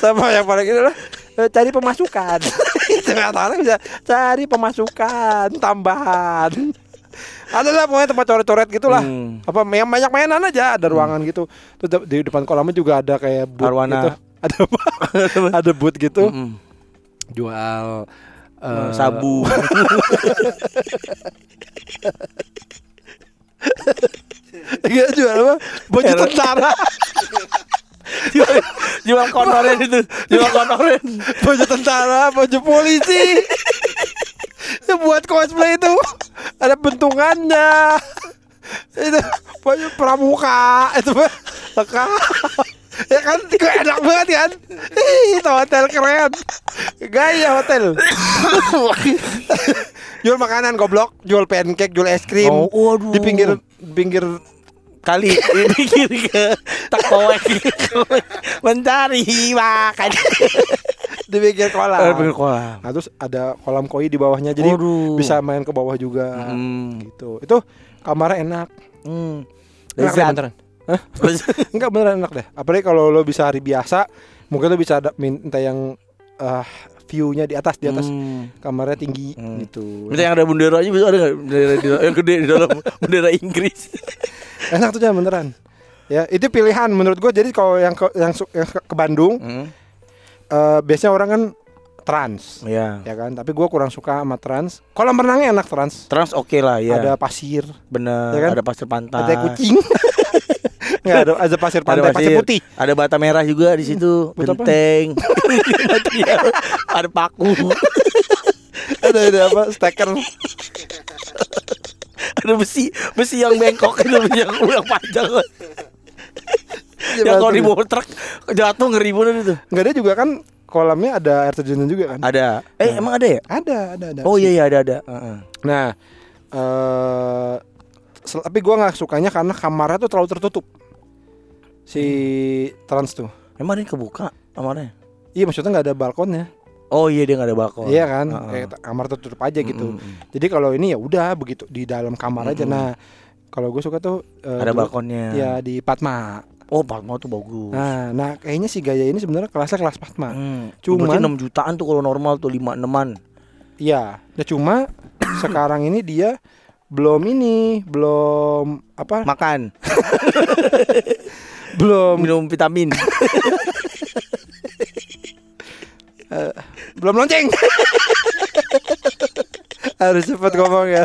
Sama yang paling ini lah. Eh, cari pemasukan. Itu anak-anak bisa cari pemasukan tambahan. Ada lah pokoknya tempat coret-coret gitulah. Hmm. apa yang banyak mainan aja ada ruangan gitu. Terus di depan kolamnya juga ada kayak Arwana. gitu ada apa? ada booth gitu? Mm-mm. jual eh, Eh, sabu. Iya jual apa? Baju tentara. Jual, jual konoren itu, jual konoren. baju tentara baju polisi. Ya buat cosplay itu. Ada bentungannya. Itu baju pramuka. Itu lengkap ya kan kok enak banget kan Ih, itu hotel keren gaya hotel jual makanan goblok jual pancake jual es krim Oh, waduh. di pinggir di pinggir Kali ini kiri ke takoek mencari makan. di pinggir kolam Eh, pinggir kolam. Nah terus ada kolam koi di bawahnya jadi Waduh. bisa main ke bawah juga Hmm. gitu. Itu kamarnya enak. Hmm. Enak Lezat. beneran. Hah? Enggak beneran enak deh. Apalagi kalau lo bisa hari biasa, mungkin lo bisa ada minta yang ah, view-nya di atas di atas Hmm. kamarnya tinggi Hmm. gitu. Minta yang ada benderanya bisa ada nggak bendera di yang gede di dalam bendera Inggris. Enak tuh jangan beneran. Ya, itu pilihan menurut gue. Jadi kalau yang ke, yang, yang ke, ke Bandung, Hmm. eh, biasanya orang kan trans, Ya. ya kan. Tapi gue kurang suka sama trans. Kolam renangnya enak trans. Trans oke lah ya. Ada pasir, bener. ya kan? Ada pasir pantai. ada kucing. Nggak ada ada pasir Ada pantai, pasir, putih. Ada bata merah juga di situ. Genteng. Ada paku. ada ada apa? Steker. ada besi besi yang bengkok itu yang, yang panjang. yang kalau batu. dibawa truk jatuh ngeri banget itu. Nggak ada juga kan kolamnya ada air terjunnya juga kan? Ada. Eh emang ada ya? Ada, ada, ada. Oh iya iya ada ada. Heeh. Nah, eh sel- tapi gua nggak sukanya karena kamarnya tuh terlalu tertutup. Si trans tuh. Emang yang kebuka kamarnya? Iya maksudnya nggak ada balkonnya. Oh iya dia nggak ada balkon. Iya kan? Heeh. Kayak t- kamar tertutup aja gitu. Mm, mm, mm. Jadi kalau ini ya udah begitu di dalam kamar aja. Mm-mm. Nah, kalau gue suka tuh eh, Ada dulu- balkonnya. Ya di Patma. Oh Palma tuh bagus. Nah, nah kayaknya si gaya ini sebenarnya kelasnya kelas Patma. Hmm. Cuman 6 jutaan tuh kalau normal tuh 5 eneman. Iya. Ya cuma sekarang ini dia belum ini, belum apa? Makan, belum minum vitamin. belum lonceng. Harus cepat ngomong ya.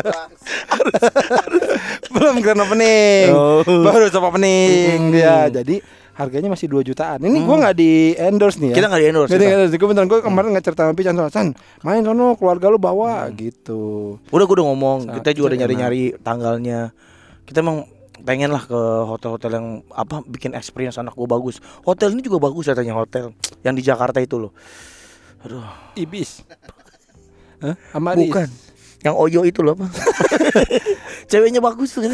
belum grand opening. Oh. Baru cepat opening Hmm. dia. Jadi harganya masih 2 jutaan. Ini gua nggak di endorse nih ya. Kita nggak di endorse. Nggak di kita. endorse. Gue beneran gue kemarin nggak cerita sama Pican soal San, main sono keluarga lu bawa gitu. Udah gue udah ngomong, Sa- kita juga udah nyari-nyari tanggalnya. Kita emang pengen lah ke hotel-hotel yang apa bikin experience anak gue bagus. Hotel ini juga bagus katanya hotel yang di Jakarta itu loh. Aduh, Ibis. Hah? Amaris. bukan. Yang Oyo itu loh apa? Ceweknya bagus tuh.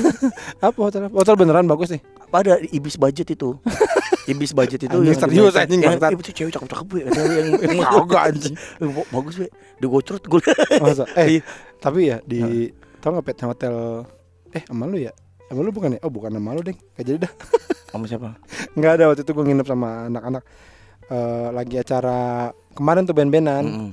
Apa hotel? Hotel beneran bagus nih. Ada ibis budget itu. Ibis budget itu Anjing, serius, anjing, yang, itu cewek cakep-cakep we. Ada yang yang Kagak anjing. Ba- bagus we. Di gocrot gue. Masa? Eh, Iya. tapi ya di tau nggak pet hotel eh sama lu ya? Sama lu bukan ya? Oh bukan sama lu deh. Gak jadi dah. Sama siapa? Nggak ada waktu itu gue nginep sama anak-anak eh, lagi acara kemarin tuh band-bandan. Mm-mm.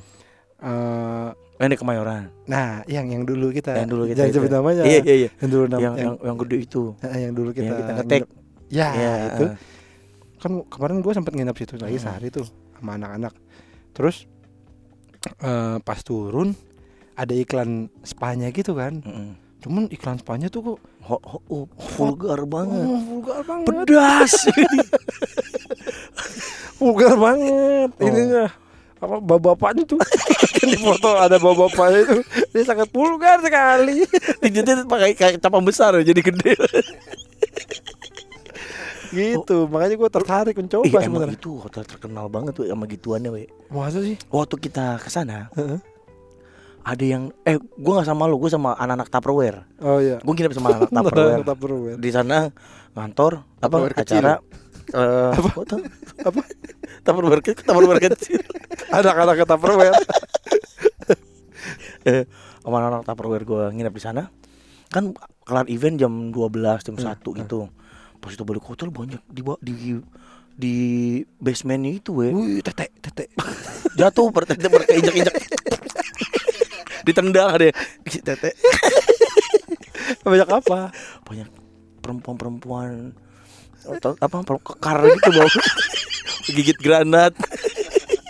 Eh, Yang di Kemayoran. nah, yang yang dulu kita. Yang dulu kita Jangan sebut namanya. Iya iya iya. Yang dulu nama Yang yang yang gede itu. eh, yang dulu kita. Yang kita ngetek. Ya, Iya, itu. eh. Kan kemarin gue sempet nginep situ lagi Hmm. sehari tuh sama anak-anak. Terus eh, pas turun ada iklan spanya gitu kan. Mm-mm. Cuman iklan spanya tuh kok Ho, ho, oh, vulgar banget. oh, vulgar banget. Pedas. vulgar banget Oh. ininya apa bapak-bapaknya tuh kan di foto ada bapak-bapaknya itu dia sangat vulgar sekali Tinjutnya pakai kayak capang besar jadi gede. gitu makanya gue tertarik mencoba emang sebenarnya itu hotel terkenal banget tuh sama gituannya we. masa sih Waktu kita ke sana, Heeh. Ada yang eh gua nggak sama lu, gua sama anak-anak Tupperware. oh iya Gua nginep sama anak Tupperware. Tupperware. Di sana ngantor apa acara eh apa? apa? Tupperware kecil, Tupperware kecil. anak-anak Tupperware Eh, sama anak Tupperware gua nginep di sana. Kan kelar event jam 12 jam 1 gitu. Pas itu balik hotel banyak di di di basementnya itu we. wih tete tete jatuh per tete per keinjak-injak ditendang ada tete. Banyak apa? Banyak perempuan-perempuan apa kekar gitu bau. Gigit granat.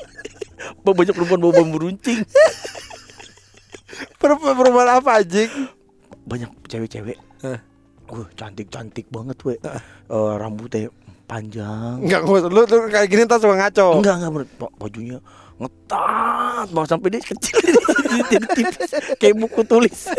Banyak perempuan bawa bambu runcing perempuan perempuan apa anjing? Banyak cewek-cewek. Wah cantik-cantik banget we. Eh, Rambutnya panjang. Enggak, lu, lu kayak gini ntar suka ngaco? Enggak enggak bajunya ngetat banget sampai dia kecil jadi tipis kayak buku tulis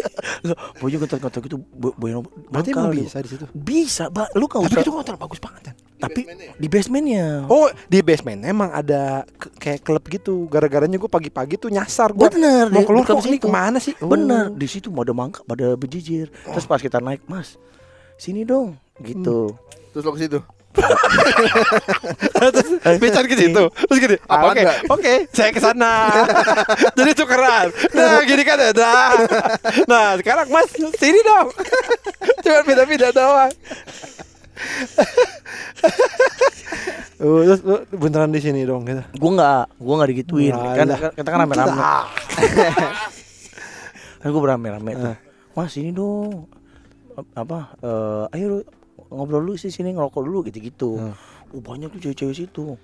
baju ngetat-ngetat gitu bo- boy Berarti emang gitu. bisa di situ. bisa ba lu kan Tapi itu hotel bagus banget kan. tapi di basementnya Oh di basement emang ada kayak klub gitu. Gara-garanya gue pagi-pagi tuh nyasar gue. bener Mau keluar kok ini ke mana sih? Oh. bener di situ pada mangkak pada bejijir terus pas kita naik mas sini dong gitu Terus lo ke situ. Becan ke situ. Terus gini. Ah, Oke, enggak? oke, saya ke sana. Jadi tukeran. Nah, gini kan ya. Nah, nah sekarang Mas sini dong. Cuma beda-beda doang. Oh, terus lu beneran di sini dong gitu. gua nggak gua nggak digituin kan Alah. kan- kita kan rame-rame Ah. kan gue berame-rame tuh Eh. mas ini dong apa eh, ayo lu ngobrol dulu sih sini ngerokok dulu gitu-gitu Hmm. oh banyak tuh cewek-cewek situ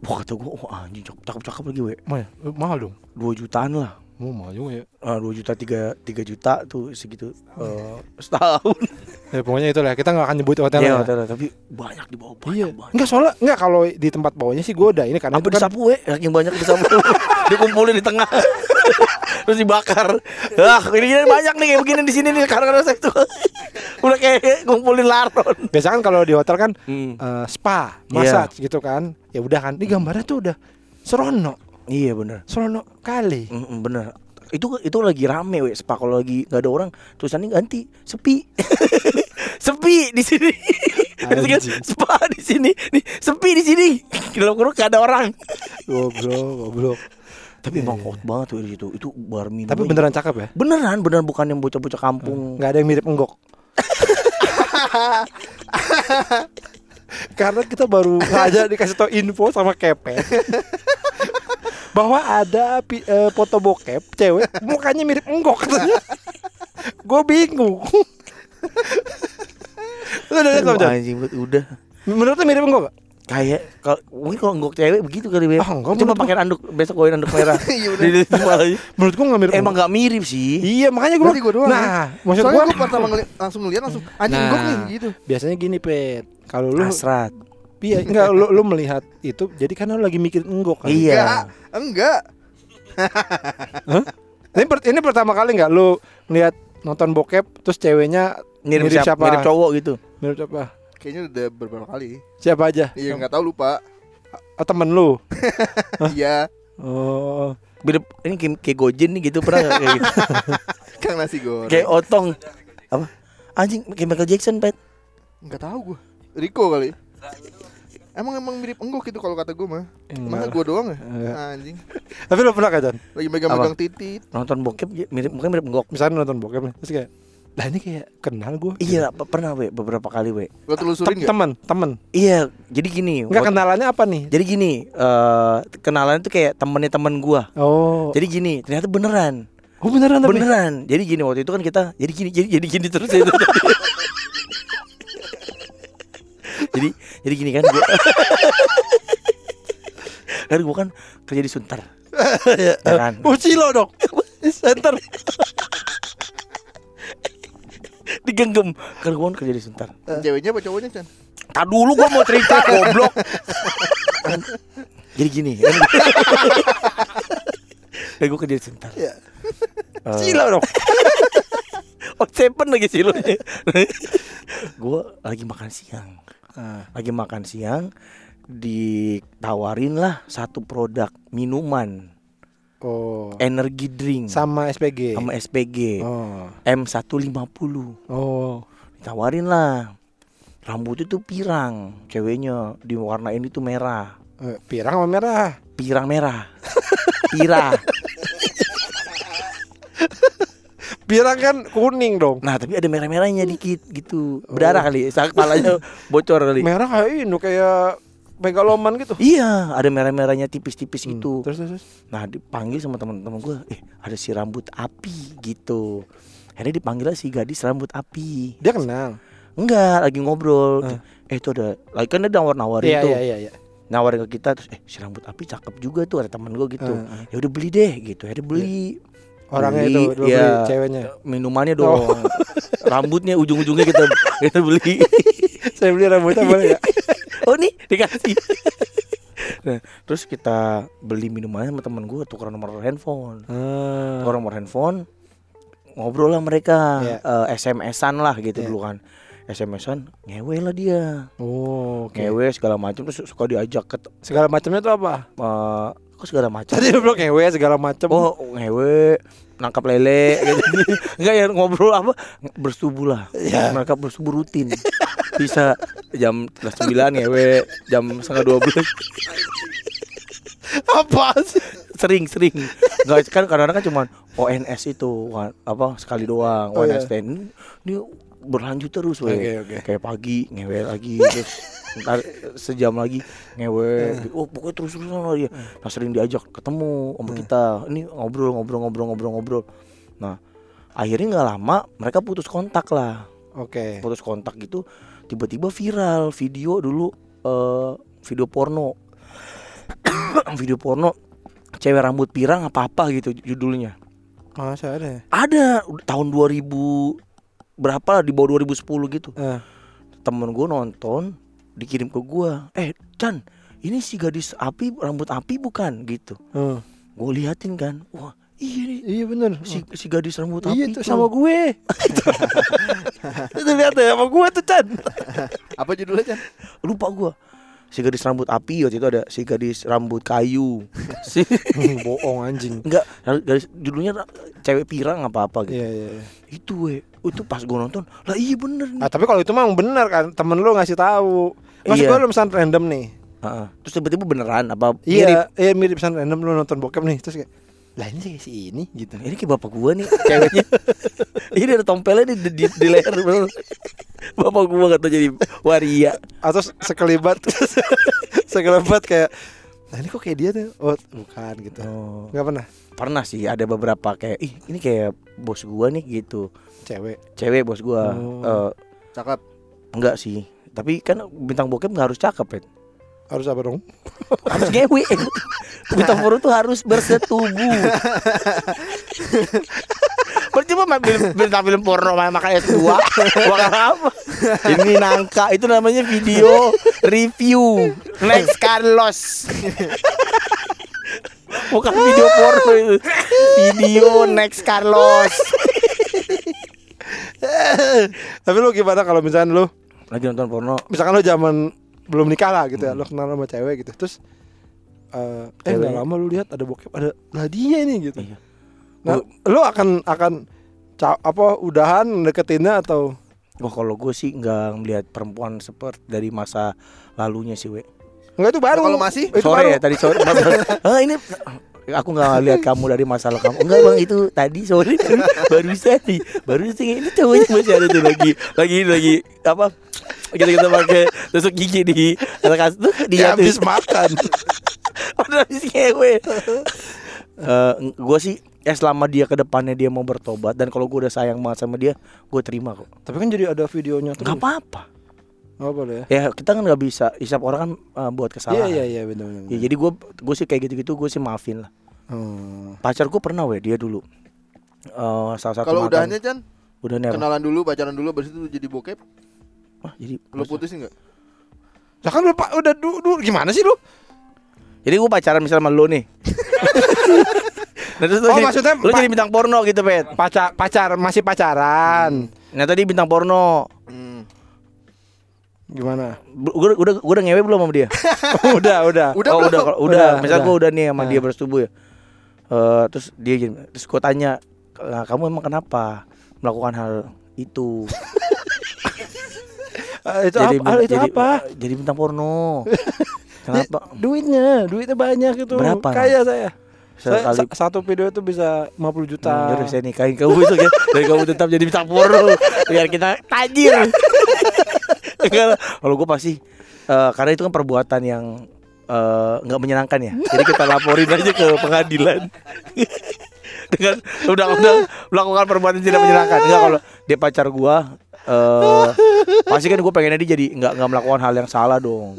wah kata gue oh anjing cakep cakep, cakep lagi we Mahal, mahal dong. dua jutaan lah Mau mahal juga ya. Ah, dua juta tiga tiga juta tuh segitu eh, setahun Ya pokoknya itulah kita nggak akan nyebut hotel Iya, ya. hotel, tapi banyak di bawah banyak Iya. banyak Enggak soalnya enggak kalau di tempat bawahnya sih gue udah ini karena apa itu kan disapu we saking banyak disapu dikumpulin di tengah terus dibakar. Ah ini, banyak nih kayak begini di sini nih karena saya tuh udah kayak ngumpulin laron. Biasa kan kalau di hotel kan Hmm. eh, spa, massage gitu kan. Ya udah kan. Ini gambarnya tuh udah serono, Iya bener. Serono kali. Mm, mm, bener. Itu itu lagi rame we spa. Kalau lagi nggak ada orang tulisannya ganti sepi. Sepi di sini. Kan, spa di sini. Nih sepi di sini. Kalau kurang gak ada orang. Goblok, goblok. Tapi emang hot banget tuh di situ itu bar minum Tapi beneran cakep ya? beneran beneran bukan yang bocah-bocah kampung Nggak ada yang mirip enggok. Karena kita baru aja dikasih tau info sama Kepet bahwa ada pi- eh, foto bokep cewek mukanya mirip enggok katanya. Gue bingung. Lu udah lihat belum, udah Menurut lu mirip enggok gak? Kayak kalau mungkin kalau nggak cewek begitu kali Beb. Ah, enggak, pakai anduk besok gue anduk merah Iya, udah. di di malah Menurut gua gak mirip emang nggak mirip sih Iya makanya gue gua doang, Nah maksud Soalnya gue gue pertama ngeliat langsung ngeliat langsung anjing Nah. gok nih gitu. Biasanya gini Pet Kalau lu hasrat Iya enggak lu, lu melihat itu Jadi karena lu lagi mikir enggok kan iya Enggak, enggak. ini, per- ini pertama kali nggak lu ngeliat nonton bokep Terus ceweknya mirip, Mirip siapa siapa? mirip cowok gitu Mirip siapa? Kayaknya udah beberapa kali. Siapa aja? Iya enggak tahu lupa. Oh, temen lu Iya. Oh Mirip ini kayak, Gojen nih gitu pernah nggak kayak gitu. Kang nasi goreng. kayak otong. Apa? Anjing kayak Michael Jackson, Pet. Enggak tahu gua. Riko kali. Emang emang mirip enggok gitu kalau kata gua mah. Masa gua doang ya? Anjing. Tapi lo pernah kan? Lagi megang-megang titit. Nonton bokep ya, mirip mukanya mirip enggok. Misalnya nonton bokep nih Terus kayak Lah ini kayak kenal gue Iya, pe- pernah we beberapa kali we. Gua telusurin? Temen Temen Iya, jadi gini. Enggak waktu- kenalannya apa nih? Jadi gini, eh kenalan itu kayak temennya temen gua. Oh Jadi gini, ternyata beneran. Oh beneran tapi Beneran. Jadi gini waktu itu kan kita jadi gini jadi jadi gini terus ya. jadi jadi gini kan gua kan gua kan kerja di Sunter. ya kan. Oh Cilo dong Center Digenggam. Kan gua kan kerja di Sunter. Ceweknya apa cowoknya, Chan? Tak dulu gua mau cerita goblok. Jadi gini. Kan, kan gua kerja di Sunter. Iya. Eh, Cilo dong Oh seven lagi sih lu Gue lagi makan siang Lagi makan siang Ditawarin lah satu produk minuman Oh. Energy drink. Sama SPG Sama SPG Oh. M150 Oh. Ditawarin lah. Rambut itu pirang Ceweknya. Diwarnain itu merah. Eh, Pirang sama merah? Pirang merah. Pirang. Pirang kan kuning dong. Nah tapi ada merah-merahnya dikit gitu. Berdarah kali Sak kepalanya bocor kali. Merah kayak ini kayak megaloman gitu Iya, ada merah-merahnya tipis-tipis gitu. Terus terus. Nah, dipanggil sama teman-teman gue, eh ada si rambut api gitu. Akhirnya dipanggil si gadis rambut api. Dia kenal Enggak, lagi ngobrol. Eh itu ada, lagi kan dia nawar-nawarin Iya tuh. iya iya iya Nawarin ke kita terus, eh si rambut api cakep juga tuh ada teman gue gitu. Heeh. Ya udah beli deh gitu. Akhirnya beli. Orangnya Beli, itu iya. beli ceweknya Minumannya dong. Rambutnya ujung-ujungnya kita kita beli. Saya beli rambutnya boleh ya oh nih dikasih. nah, terus kita beli minumannya sama temen gue tukeran nomor handphone. Ah. Tukar nomor handphone ngobrol lah mereka Iya. eh, SMS-an lah gitu Iya. dulu kan. SMS-an ngewe lah dia. Oh oke Ngewe segala macam terus suka diajak ke Segala macamnya tuh apa? eh, kok segala macam. Tadi lu ngewe segala macam. Oh, ngewe nangkap lele gitu. Enggak ya ngobrol apa bersetubuh lah. Iya. Mereka bersetubuh rutin. Bisa jam setengah 9 ngewe, jam setengah 12 apa sih? sering sering. Nggak kan kadang-kadang kan cuman ONS itu apa sekali doang Oh, ONS iya. ini, ini berlanjut terus weh Oke, oke. kayak pagi ngewe lagi terus ntar sejam lagi ngewe. Oh pokoknya terus terusan lah dia nah sering diajak ketemu sama kita. Ini ngobrol ngobrol ngobrol ngobrol ngobrol. Nah akhirnya nggak lama mereka putus kontak lah. Oke. putus kontak gitu tiba-tiba viral video dulu eh video porno video porno cewek rambut pirang apa apa gitu judulnya Masa ada ya? ada tahun 2000 berapa lah di bawah 2010 gitu Eh. temen gue nonton dikirim ke gue eh Chan ini si gadis api rambut api bukan gitu Hmm. gue liatin kan wah iya nih Iya bener. Si si gadis rambut Iya api tuh sama gue. Itu lihat ya sama gue tuh Chan. Apa judulnya, Chan? lupa gue si gadis rambut api waktu itu ada si gadis rambut kayu. Si. Bohong anjing. Enggak gadis judulnya cewek pirang apa apa gitu. Iya iya iya. itu we. Itu pas gue nonton. Lah iya bener nih. Ah, tapi kalau itu mah bener kan temen lu ngasih tahu. Maksud Iya. gue lu pesan random nih. Heeh. terus tiba-tiba beneran apa mirip? Iya, iya mirip pesan random lu nonton bokep nih terus kayak lah ini sih si ini gitu. ini kayak bapak gua nih ceweknya ini ada tompelnya di, di, di leher bener. bapak gua kata jadi waria Atau sekelibat sekelibat kayak Nah ini kok kayak dia tuh Oh bukan gitu oh. Gak pernah pernah sih ada beberapa kayak ih ini kayak bos gua nih gitu Cewek cewek bos gua Oh. Eh, Cakep. enggak sih tapi kan bintang bokep nggak harus cakep ya Harus apa dong? harus ngewe. Bintang porno tuh harus bersetubuh. Percuma main film, bintang film porno main makan S2 Bukan apa Ini nangka Itu namanya video review. Next Carlos Bukan video porno itu. Video Next Carlos Tapi lu gimana kalau misalnya lu Lagi nonton porno. Misalkan lu zaman belum nikah lah gitu ya Lu kenal sama cewek gitu Terus eh eh Cewek. nggak lama lu lihat ada bokep ada lah dia ini gitu. Iya. Nah, lu akan akan apa udahan deketinnya atau Wah kalau gue sih nggak melihat perempuan seperti dari masa lalunya sih we. enggak itu baru. Nah, kalau masih? itu sore baru. ya tadi sore. ah ini aku nggak lihat kamu dari masalah kamu. Enggak bang itu tadi sore baru, nih baru sih ini cowoknya masih ada tuh lagi lagi lagi apa kita kita pakai tusuk gigi di atas tuh Dia dia tuh habis makan. udah habis ngewe. Eh, gue sih ya selama dia ke depannya dia mau bertobat dan kalau gue udah sayang banget sama dia gue terima kok Tapi kan jadi ada videonya terus. nggak apa-apa Nggak boleh ya. ya kita kan nggak bisa isap orang kan eh, buat Iya kesalahan iya iya benar benar. Ya, jadi gue gue sih kayak gitu-gitu gue sih maafin lah. Hmm. Pacar gue pernah weh dia dulu. Eh salah satu Kalau udahannya Chan, udahannya apa? kenalan dulu, pacaran dulu, habis itu jadi bokep, Wah, jadi lu putusin enggak? Lah kan lu Pak udah du, du- gimana sih lu? Jadi gue pacaran misalnya sama lo nih. nah, terus lu Oh, jadi, maksudnya lu jadi bintang porno gitu, Pet. Pacar pacar masih pacaran. Nah, tadi bintang porno. Hmm. Gimana? Gue udah gue udah ngewe belum sama dia? udah, udah. Udah oh, udah, udah. Udah, Misal udah. gue udah nih sama Nah. dia bersetubuh ya. Eh terus dia terus gue tanya, "Nah, kamu emang kenapa melakukan hal itu? Eh, itu apa? Ah, itu jadi, apa? Jadi bintang porno. Kenapa? Duitnya, duitnya banyak itu. Berapa, Kaya saya. Saya, satu video itu bisa 50 juta. Hmm, yaudah, saya nikahin kamu besok ya Dan kamu tetap jadi bintang porno Biar kita tajir. Kalau gue pasti eh, Karena itu kan perbuatan yang eh, nggak menyenangkan ya Jadi kita laporin aja ke pengadilan Dengan undang-undang Melakukan perbuatan tidak menyenangkan Enggak kalau dia pacar gue eh pasti kan gue pengennya dia jadi nggak nggak melakukan hal yang salah dong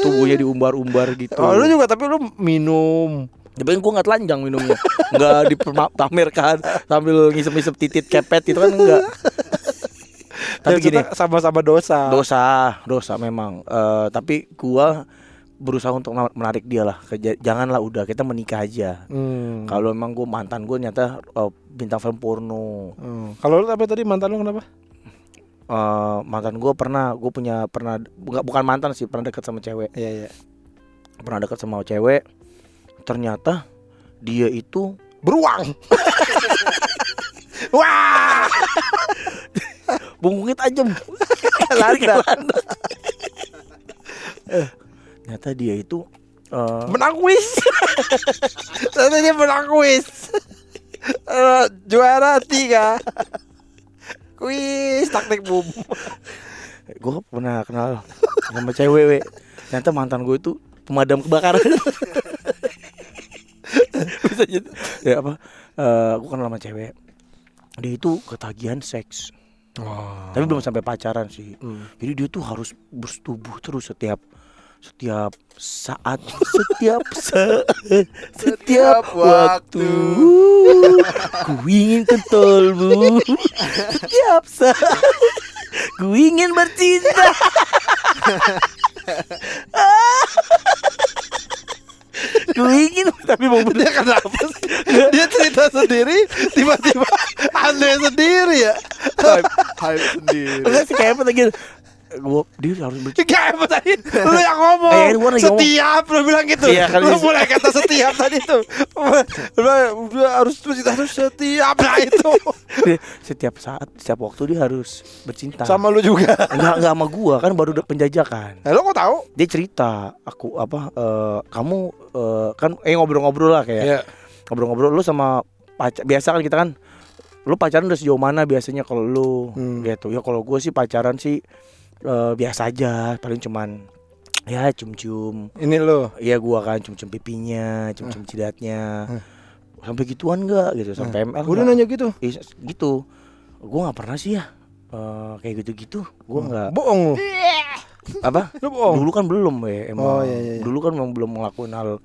tubuhnya diumbar-umbar gitu Oh, lu juga tapi lu minum. tapi kan gue nggak telanjang minumnya Nggak dipamerkan Sambil ngisep-ngisep titit kepet itu kan enggak Tapi Ya, gini sama-sama dosa. Dosa Dosa memang Eh, Tapi gua berusaha untuk menarik dia lah Janganlah udah kita menikah aja Hmm. Kalau emang gue mantan gue nyata eh, bintang film porno Hmm. Kalau lu apa tadi mantan lu kenapa? Eh, Mantan gue pernah Gue punya pernah bukan, bukan mantan sih Pernah deket sama cewek Iya, iya. Pernah deket sama cewek Ternyata Dia itu Beruang. Wah! Bungkungnya tajam Landak. Ternyata dia itu eh, Menang kuis. Ternyata dia menang kuis. Eh, juara tiga. Kuis taktik bum. gue pernah kenal sama cewek we. ternyata mantan gue itu pemadam kebakaran. Bisa jadi. Ya apa? Eh gue kenal sama cewek. Dia itu ketagihan seks. Tapi belum sampai pacaran sih. Hmm. jadi dia tuh harus bersetubuh terus setiap setiap saat setiap saat setiap waktu ku ingin kentolmu setiap saat ku ingin bercinta ku ingin tapi mau bener Dia kenapa sih? Dia cerita sendiri, tiba-tiba aneh sendiri ya. Hype, hype sendiri. enggak sih kayak apa lagi gua dia harus bercinta Kayak apa tadi? Lu yang ngomong. Eh, gua lagi ngomong. setiap lu bilang gitu. Iya, kali lu mulai kata setiap tadi tuh. Lu harus harus setiap lah itu. setiap saat setiap waktu dia harus bercinta Sama lu juga. enggak enggak sama gua kan baru udah penjajakan Eh, lu kok tahu? dia cerita aku apa eh, kamu eh, kan eh ngobrol-ngobrol lah kayak Iya. ngobrol-ngobrol lu sama pacar biasa kan kita kan lu pacaran udah sejauh mana biasanya kalau lu Hmm. gitu ya kalau gue sih pacaran sih eh, biasa aja paling cuman ya cium-cium Ini lu. iya gua kan cium-cium pipinya cium-cium jidatnya sampai gituan enggak gitu sampai ML Udah nanya gitu. Iya, gitu gua nggak pernah sih ya eh, kayak gitu-gitu gua nggak Bohong lu. apa Lu bohong. dulu kan belum ya emang Oh, iya, iya, iya. dulu kan memang belum ngelakuin hal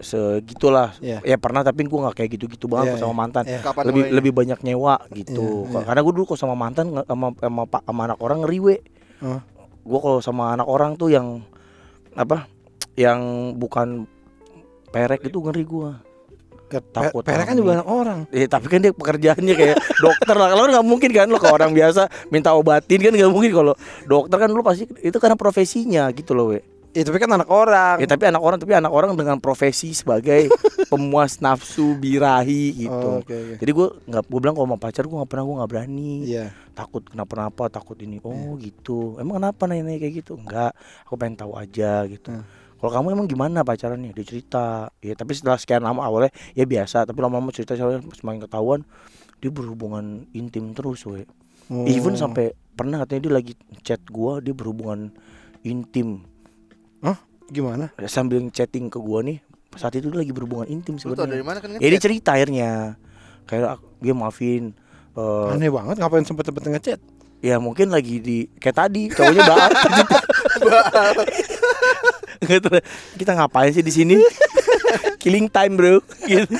segitulah Iya. ya pernah tapi gua nggak kayak gitu-gitu banget Iya, kok sama iya. mantan Iya. Kapan lebih mulainya? lebih banyak nyewa gitu Iya, iya. karena gua dulu kok sama mantan sama sama, pak sama anak orang ngeriwe Gua kalau sama anak orang tuh yang apa yang bukan perek itu ngeri gua Takut Pere kan juga anak orang. Eh, tapi kan dia pekerjaannya kayak dokter lah. Kalau nggak mungkin kan lo ke orang biasa minta obatin kan nggak mungkin kalau dokter kan lo pasti itu karena profesinya gitu loh, we. Ya tapi kan anak orang. Ya tapi anak orang tapi anak orang dengan profesi sebagai pemuas nafsu birahi gitu. Oh, oke, oke. Jadi gue nggak gue bilang kalau sama pacar gue nggak pernah gue nggak berani. Iya. Takut kenapa-napa, takut ini. Oh gitu. Emang kenapa nanya kayak gitu? Enggak. Aku pengen tahu aja gitu. Hmm. Kalau kamu emang gimana pacarannya? Dia cerita. Ya tapi setelah sekian lama awalnya ya biasa. Tapi lama-lama cerita semakin ketahuan dia berhubungan intim terus, we. Oh. Even sampai pernah katanya dia lagi chat gua dia berhubungan intim Hah? Gimana? sambil chatting ke gua nih saat itu dia lagi berhubungan intim tau dari sebenarnya. mana kan? Ya dia cerita akhirnya kayak ak- dia maafin eh, Aneh banget ngapain sempet-sempet ngechat? ya mungkin lagi di kayak tadi cowoknya baal gitu kita ngapain sih di sini killing time bro gitu.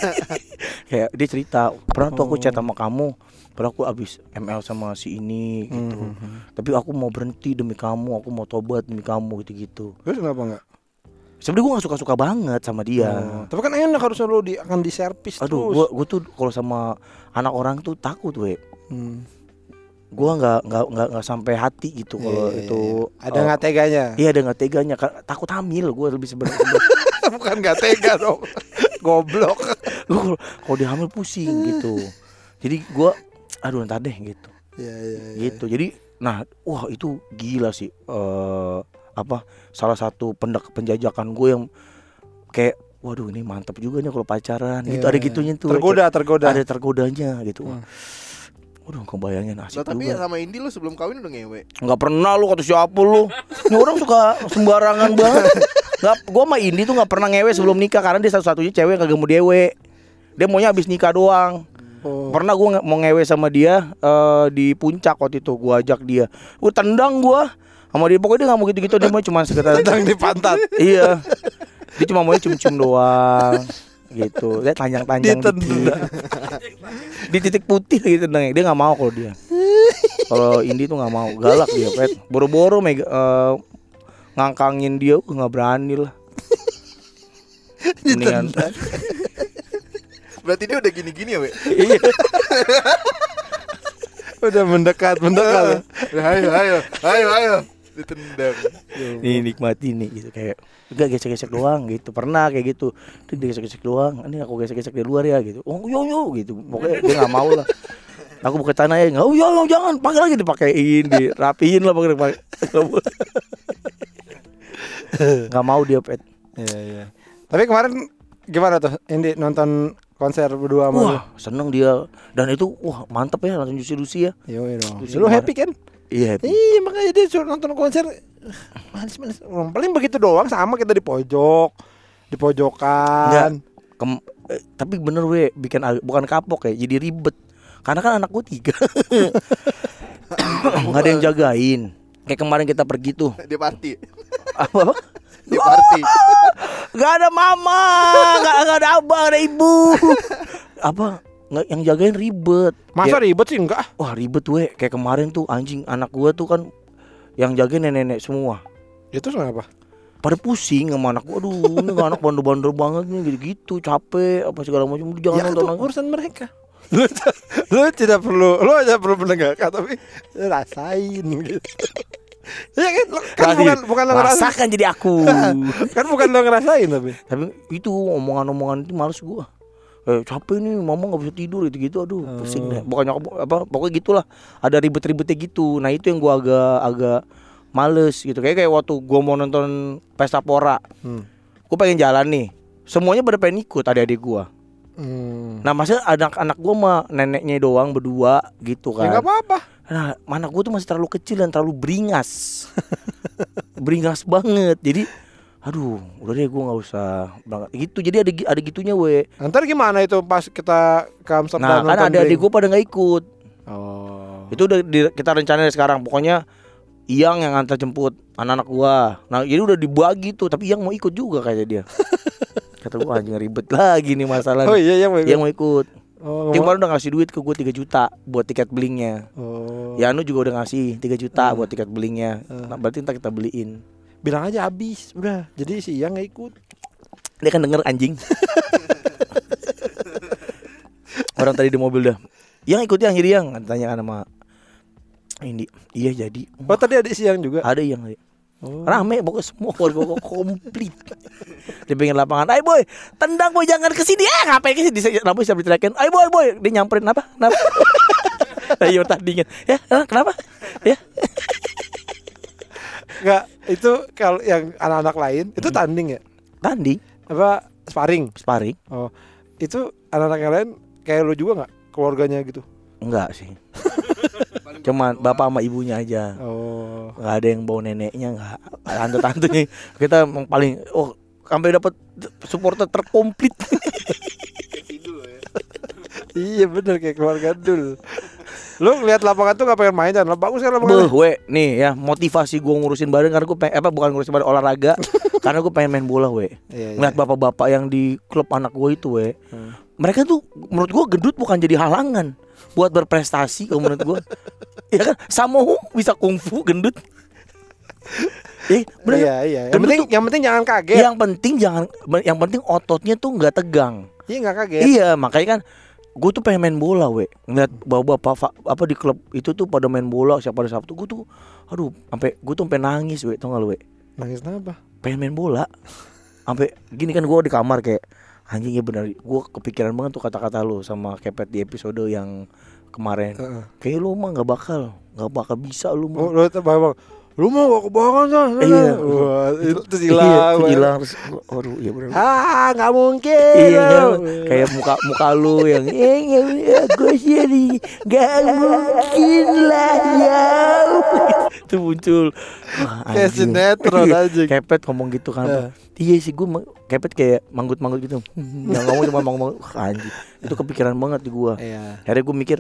kayak dia cerita pernah tuh aku chat sama kamu pernah aku abis ML sama si ini gitu Hmm. tapi aku mau berhenti demi kamu aku mau tobat demi kamu gitu gitu Terus kenapa enggak? sebenarnya gue gak suka suka banget sama dia Oh, tapi kan enak harusnya lu di akan diservis aduh terus. gue gue tuh kalau sama anak orang tuh takut we Hmm. gue nggak nggak nggak nggak sampai hati gitu kalau Iya, iya, itu iya. ada eh, nggak teganya? Iya ada nggak teganya takut hamil gue lebih sebenarnya Bukan nggak tega dong. Goblok. kalau kalau dia hamil pusing gitu jadi gue aduh ntar deh gitu Iya iya. iya. gitu jadi nah wah itu gila sih eh apa salah satu pendak penjajakan gue yang kayak waduh ini mantap juga nih kalau pacaran gitu Iya, ada iya. gitunya tuh Tergoda, tergoda. ada tergodanya gitu Hmm. Waduh kebayangin Lah asik tapi juga sama Indi lu sebelum kawin udah ngewe. nggak pernah lu kata siapa lu ini orang suka sembarangan banget nggak gua sama Indi tuh nggak pernah ngewe sebelum nikah karena dia satu-satunya cewek yang kagak mau dewe dia maunya abis nikah doang Oh. pernah gua nge- mau ngewe sama dia eh, di puncak waktu itu. Gua ajak dia. Gua tendang gua. Sama dia pokoknya dia nggak mau gitu-gitu dia mau cuma sekedar Tendang di pantat. iya. Dia cuma maunya cium-cium doang gitu. Dia. Ditendang. di titik putih gitu tendangnya. Dia nggak mau kalau dia. Kalau Indi tuh nggak mau. Galak dia pet boro-boro mega eh, ngangkangin dia. Uh, nggak berani lah. Mendingan Berarti dia udah gini-gini ya, we? iya. Udah mendekat, mendekat. Udah, ayo, ayo, ayo, ayo. Ditendang. nih nikmati nih gitu. Kayak enggak gesek-gesek doang gitu. Pernah kayak gitu. Dia gesek-gesek doang. Ini aku gesek-gesek di luar ya gitu. Oh yo yo gitu. Pokoknya dia nggak mau lah. Aku buka tanah ya nggak oh yo yo jangan. Pakai lagi dipakein dirapiin lah pakai pakai Nggak boleh. nggak mau dia pet. Iya iya. Tapi kemarin gimana tuh? Indi nonton konser berdua sama lu? wah seneng dia dan itu wah mantep ya langsung juicy juicy ya Yo, dong. Terus Lu happy kan? iya happy. Iya makanya dia suruh nonton konser manis-manis. Paling begitu doang sama kita di pojok, di pojokan. Kem- eh, tapi bener we bikin bukan kapok ya jadi ribet karena kan anak gue tiga nggak ada yang jagain kayak kemarin kita pergi tuh Dia party. apa Dia party. nggak ada mama nggak nggak ada abang ada ibu apa nggak yang jagain ribet Masa Ya, ribet sih enggak? wah ribet we kayak kemarin tuh anjing anak gue tuh kan yang jagain nenek-nenek semua Itu kenapa? pada pusing sama anak gua aduh ini anak bandel-bandel banget nih gitu-gitu capek apa segala macam jangan ya nonton lagi. urusan mereka. Lu, lu tidak perlu, lu aja perlu mendengarkan tapi rasain gitu. Ya kan, kan bukan bukan lo ngerasain, rasakan jadi aku. Kan bukan lo ngerasain tapi. tapi itu omongan-omongan itu males gua. Eh capek nih mama nggak bisa tidur gitu gitu aduh pusing Oh. deh. Pokoknya apa pokoknya gitulah. Ada ribet-ribetnya gitu. Nah itu yang gua agak agak males gitu. Kayak kayak waktu gua mau nonton pesta pora. Hmm. gua pengen jalan nih. Semuanya pada pengen ikut adik-adik gua. Hmm. nah masa anak-anak gua mah neneknya doang berdua gitu Ya kan. nggak apa-apa. Nah, mana gue tuh masih terlalu kecil dan terlalu beringas. beringas banget. Jadi aduh, udah deh gue nggak usah berangkat gitu. Jadi ada ada gitunya we. Ntar gimana itu pas kita ke Amsterdam Nah, kan ada adik gue pada nggak ikut. Oh. Itu udah di- kita rencanain sekarang. Pokoknya Iyang yang antar jemput anak-anak gua. Nah, jadi udah dibagi tuh, tapi Iyang mau ikut juga kayak dia. Kata gua anjing ribet lagi nih masalah. Oh iya iya mau ikut. Iyang mau ikut. Oh, udah ngasih duit ke gue 3 juta buat tiket blinknya. oh. Yanu juga udah ngasih 3 juta buat tiket blinknya. Nah, berarti ntar kita beliin. Bilang aja habis, udah. Jadi si Yang nggak ikut. Dia kan denger anjing. Orang tadi di mobil dah. Yang ikut yang jadi yang tanya sama ini. Iya jadi. Oh tadi ada si Yang juga. Ada yang. Oh. Rame pokoknya semua warga komplit. Di pinggir lapangan, "Ayo boy, tendang boy jangan ke sini." Eh, ngapain ke sini? Rambut siapa diteriakin, "Ayo boy, boy." Dia nyamperin apa? Kenapa? Ayo tandingan. Ya, eh, kenapa? Ya. Enggak, itu kalau yang anak-anak lain itu tanding ya? Tanding, Apa sparring? sparring. Oh. Itu anak-anak yang lain kayak lu juga nggak keluarganya gitu? Enggak sih. Cuman bapak sama ibunya aja. Oh. Nggak ada yang bawa neneknya nggak. Tante-tantenya. Kita emang paling oh sampai dapat supporter terkomplit. Iya bener kayak keluarga dul. Lu ngeliat lapangan tuh gak pengen main kan? Bagus kan lapangannya? Beuh, we, nih ya motivasi gua ngurusin badan karena gua pengen apa bukan ngurusin badan olahraga karena gua pengen main bola we. Iya, iya. Ngeliat bapak-bapak yang di klub anak gua itu we. Hmm. Mereka tuh menurut gua gendut bukan jadi halangan buat berprestasi kalau menurut gua. ya kan Samohu bisa kungfu gendut. Eh, bener. Iya iya. Yang penting tuh- yang penting jangan kaget. Yang penting jangan yang penting ototnya tuh nggak tegang. Iya nggak kaget. Iya makanya kan gue tuh pengen main bola we. Ngeliat bapak-bapak fa- apa di klub itu tuh pada main bola siapa hari Sabtu gue tuh aduh sampai gue tuh sampai nangis we tau gak lu we? Nangis kenapa? pengen main bola. Sampai gini kan gue di kamar kayak anjing ya bener. Gue kepikiran banget tuh kata-kata lu sama kepet di episode yang kemarin. Heeh. kayak lu mah nggak bakal nggak bakal bisa lu Oh, mah lu tuh bang, lu mau gak kebangan kan? Iya. Wah, itu terus Iya, hilang. terus hilang aduh iya bener Ah, nggak mungkin. Iya lu. kayak muka muka lu yang eh ya gue sih gak mungkin lah ya itu muncul Wah, Kayak sinetron Iya, anjing. kepet ngomong gitu kan Eh. iya sih gue kepet kayak manggut-manggut gitu yang ngomong cuma manggut anjing itu kepikiran banget di gua Iya. akhirnya gue mikir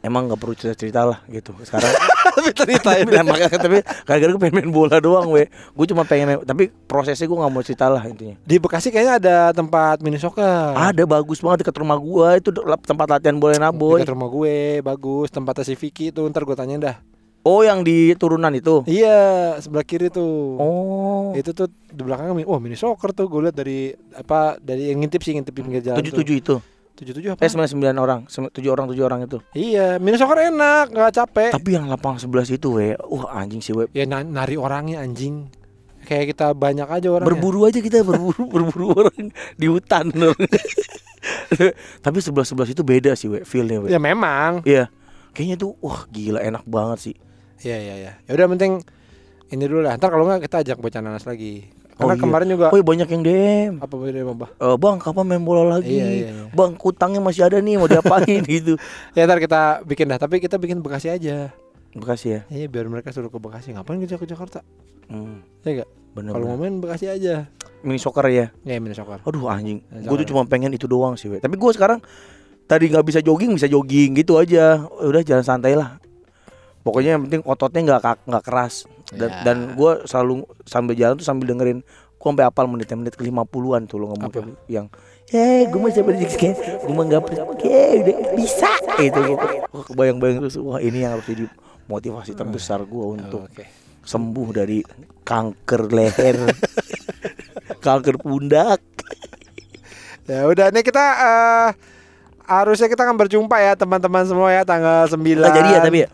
emang nggak perlu cerita-cerita lah gitu sekarang Tapi ceritain. Nah, makanya tapi gara-gara gue pengen main bola doang we gue cuma pengen main, tapi prosesnya gue nggak mau cerita lah intinya Di Bekasi kayaknya ada tempat mini soccer. ada bagus banget dekat rumah gua itu tempat latihan bola naboy Dekat rumah gue, bagus. Tempatnya si Vicky tuh, ntar gue tanyain dah. oh yang di turunan itu Iya, sebelah kiri tuh. oh Itu tuh di belakangnya, wah mini soccer tuh gue lihat dari apa dari yang ngintip sih ngintip pinggir jalan. tujuh tujuh itu Tujuh tujuh apa? eh sembilan sembilan orang Sem- tujuh orang tujuh orang itu Iya, mini soccer enak, nggak capek. tapi yang lapang sebelah situ we wah anjing sih we Ya na- nari orangnya anjing. Kayak kita banyak aja orang. berburu aja kita berburu berburu orang di hutan tapi sebelah sebelah situ beda sih we feelnya we Ya memang. iya kayaknya tuh wah gila enak banget sih Iya iya iya. Ya udah penting ini dulu lah. Ntar kalau nggak kita ajak bocah nanas lagi. Oh, Karena iya. kemarin juga oh iya, banyak yang DM apa beda apa? Eh, bang kapan main bola lagi Iya, iya, iya. bang kutangnya masih ada nih mau diapain gitu Ya ntar kita bikin dah. Tapi kita bikin Bekasi aja. Bekasi ya Iya biar mereka suruh ke Bekasi. Ngapain kita ke Jakarta? hmm, Ya enggak? bener Kalau mau main Bekasi aja. mini soccer ya Ya mini soccer. Aduh anjing, gue tuh cuma pengen itu doang sih. we. Tapi gue sekarang tadi nggak bisa jogging, bisa jogging gitu aja. Udah jalan santai lah. Pokoknya yang penting ototnya kak- nggak keras. Dan, Ya. dan gue selalu sambil jalan tuh sambil dengerin. Gue sampai apal menit-menit ke 50-an tuh lo ngomong Apa? kayak yang Eh, gue masih pada skate, gue mah nggak oke, udah bisa, itu gue, wah kebayang-bayang terus, wah ini yang harus jadi motivasi terbesar gue untuk Oke. sembuh dari kanker leher, kanker pundak. Ya udah nih kita eh harusnya kita akan berjumpa ya teman-teman semua ya tanggal 9 Nggak jadi ya tapi? Ya,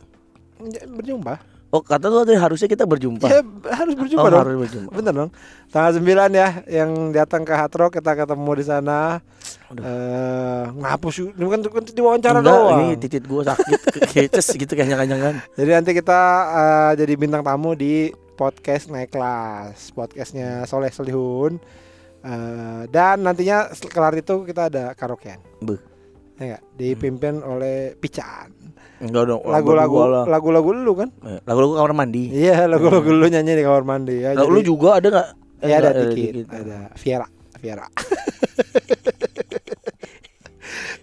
Berjumpa Oh kata lu tadi harusnya kita berjumpa. Ya harus berjumpa oh, dong harus berjumpa. Bener dong Tanggal 9 ya Yang datang ke Hard Rock Kita ketemu di sana. Eh Ngapus yuk Ini kan kan diwawancara Enggak, doang ini titit gua sakit keces gitu kayaknya jangan Jadi nanti kita eh, Jadi bintang tamu di Podcast Naik Kelas Podcastnya Soleh Solihun Eh, Dan nantinya kelar itu Kita ada karaokean Beuh. Ya? Dipimpin oleh Pican Enggak dong. Lagu-lagu Lagu-lagu lu kan Eh, Lagu-lagu kamar mandi. Iya lagu-lagu lu nyanyi di kamar mandi ya Lagu lu juga ada enggak? Ya ada dikit, ada Viera, Viera.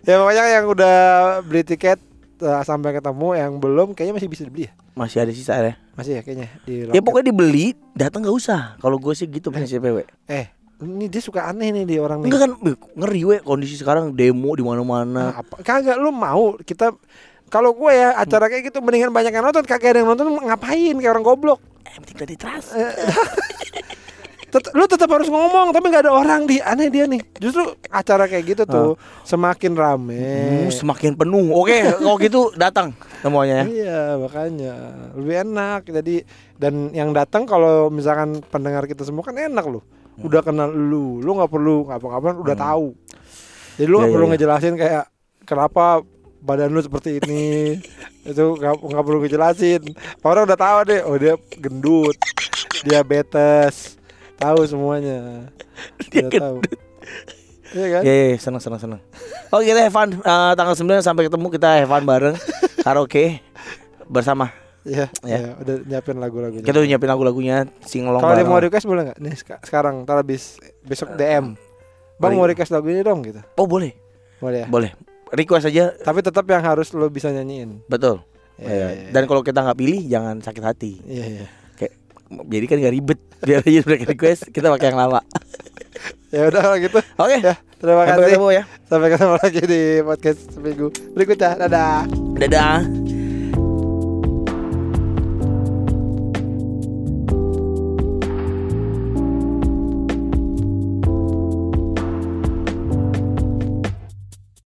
ya pokoknya yang udah beli tiket eh, sampai ketemu, yang belum kayaknya masih bisa dibeli ya. Masih ada sisa ya. Masih ya kayaknya di Ya loket. pokoknya dibeli, datang nggak usah. Kalau gue sih gitu prinsip PW. Eh, ini dia suka aneh nih di orang nih. Enggak kan eh, ngeri we kondisi sekarang demo di mana-mana. Nah, apa? Kagak lu mau kita kalau gue ya acara kayak gitu mendingan banyak yang nonton. Kagak ada yang nonton ngapain? Kayak orang goblok. Eh, penting tadi trust. tet- lu tetap harus ngomong tapi nggak ada orang di. Aneh dia nih. Justru acara kayak gitu tuh semakin rame. Hmm, semakin penuh. Oke, kalau gitu datang semuanya ya. Iya makanya. Lebih enak. Jadi dan yang datang kalau misalkan pendengar kita semua kan enak loh. Udah kenal lu. Lu nggak perlu ngapa-ngapain udah tahu. Jadi lu nggak Iya, perlu iya. ngejelasin kayak kenapa badan lu seperti ini itu nggak perlu ngejelasin orang udah tahu deh oh dia gendut diabetes tahu semuanya Dia udah tahu iya kan Iya, iya, senang senang senang. Oke, kita have fun. Eh, tanggal 9 sampai ketemu kita fun bareng karaoke bersama. Iya, Ya. iya, udah nyiapin lagu-lagunya. Kita udah nyiapin lagu-lagunya singelong Kalau dia mau request boleh nggak? Nih seka- sekarang, ntar habis besok DM. Bang Boleh. mau request lagu ini dong gitu. Oh, boleh. Boleh ya. Boleh. Request aja, Tapi tetap yang harus lo bisa nyanyiin. betul. Iya, Iya. iya, iya. Dan kalau kita nggak pilih jangan sakit hati. Iya iya. Kayak jadi kan gak ribet. Biar aja mereka request, kita pakai yang lama. Ya udah kalau gitu. Oke. Ya, terima Sampai kasih. ketemu ya. Sampai ketemu lagi di podcast seminggu berikutnya. Dadah. Dadah.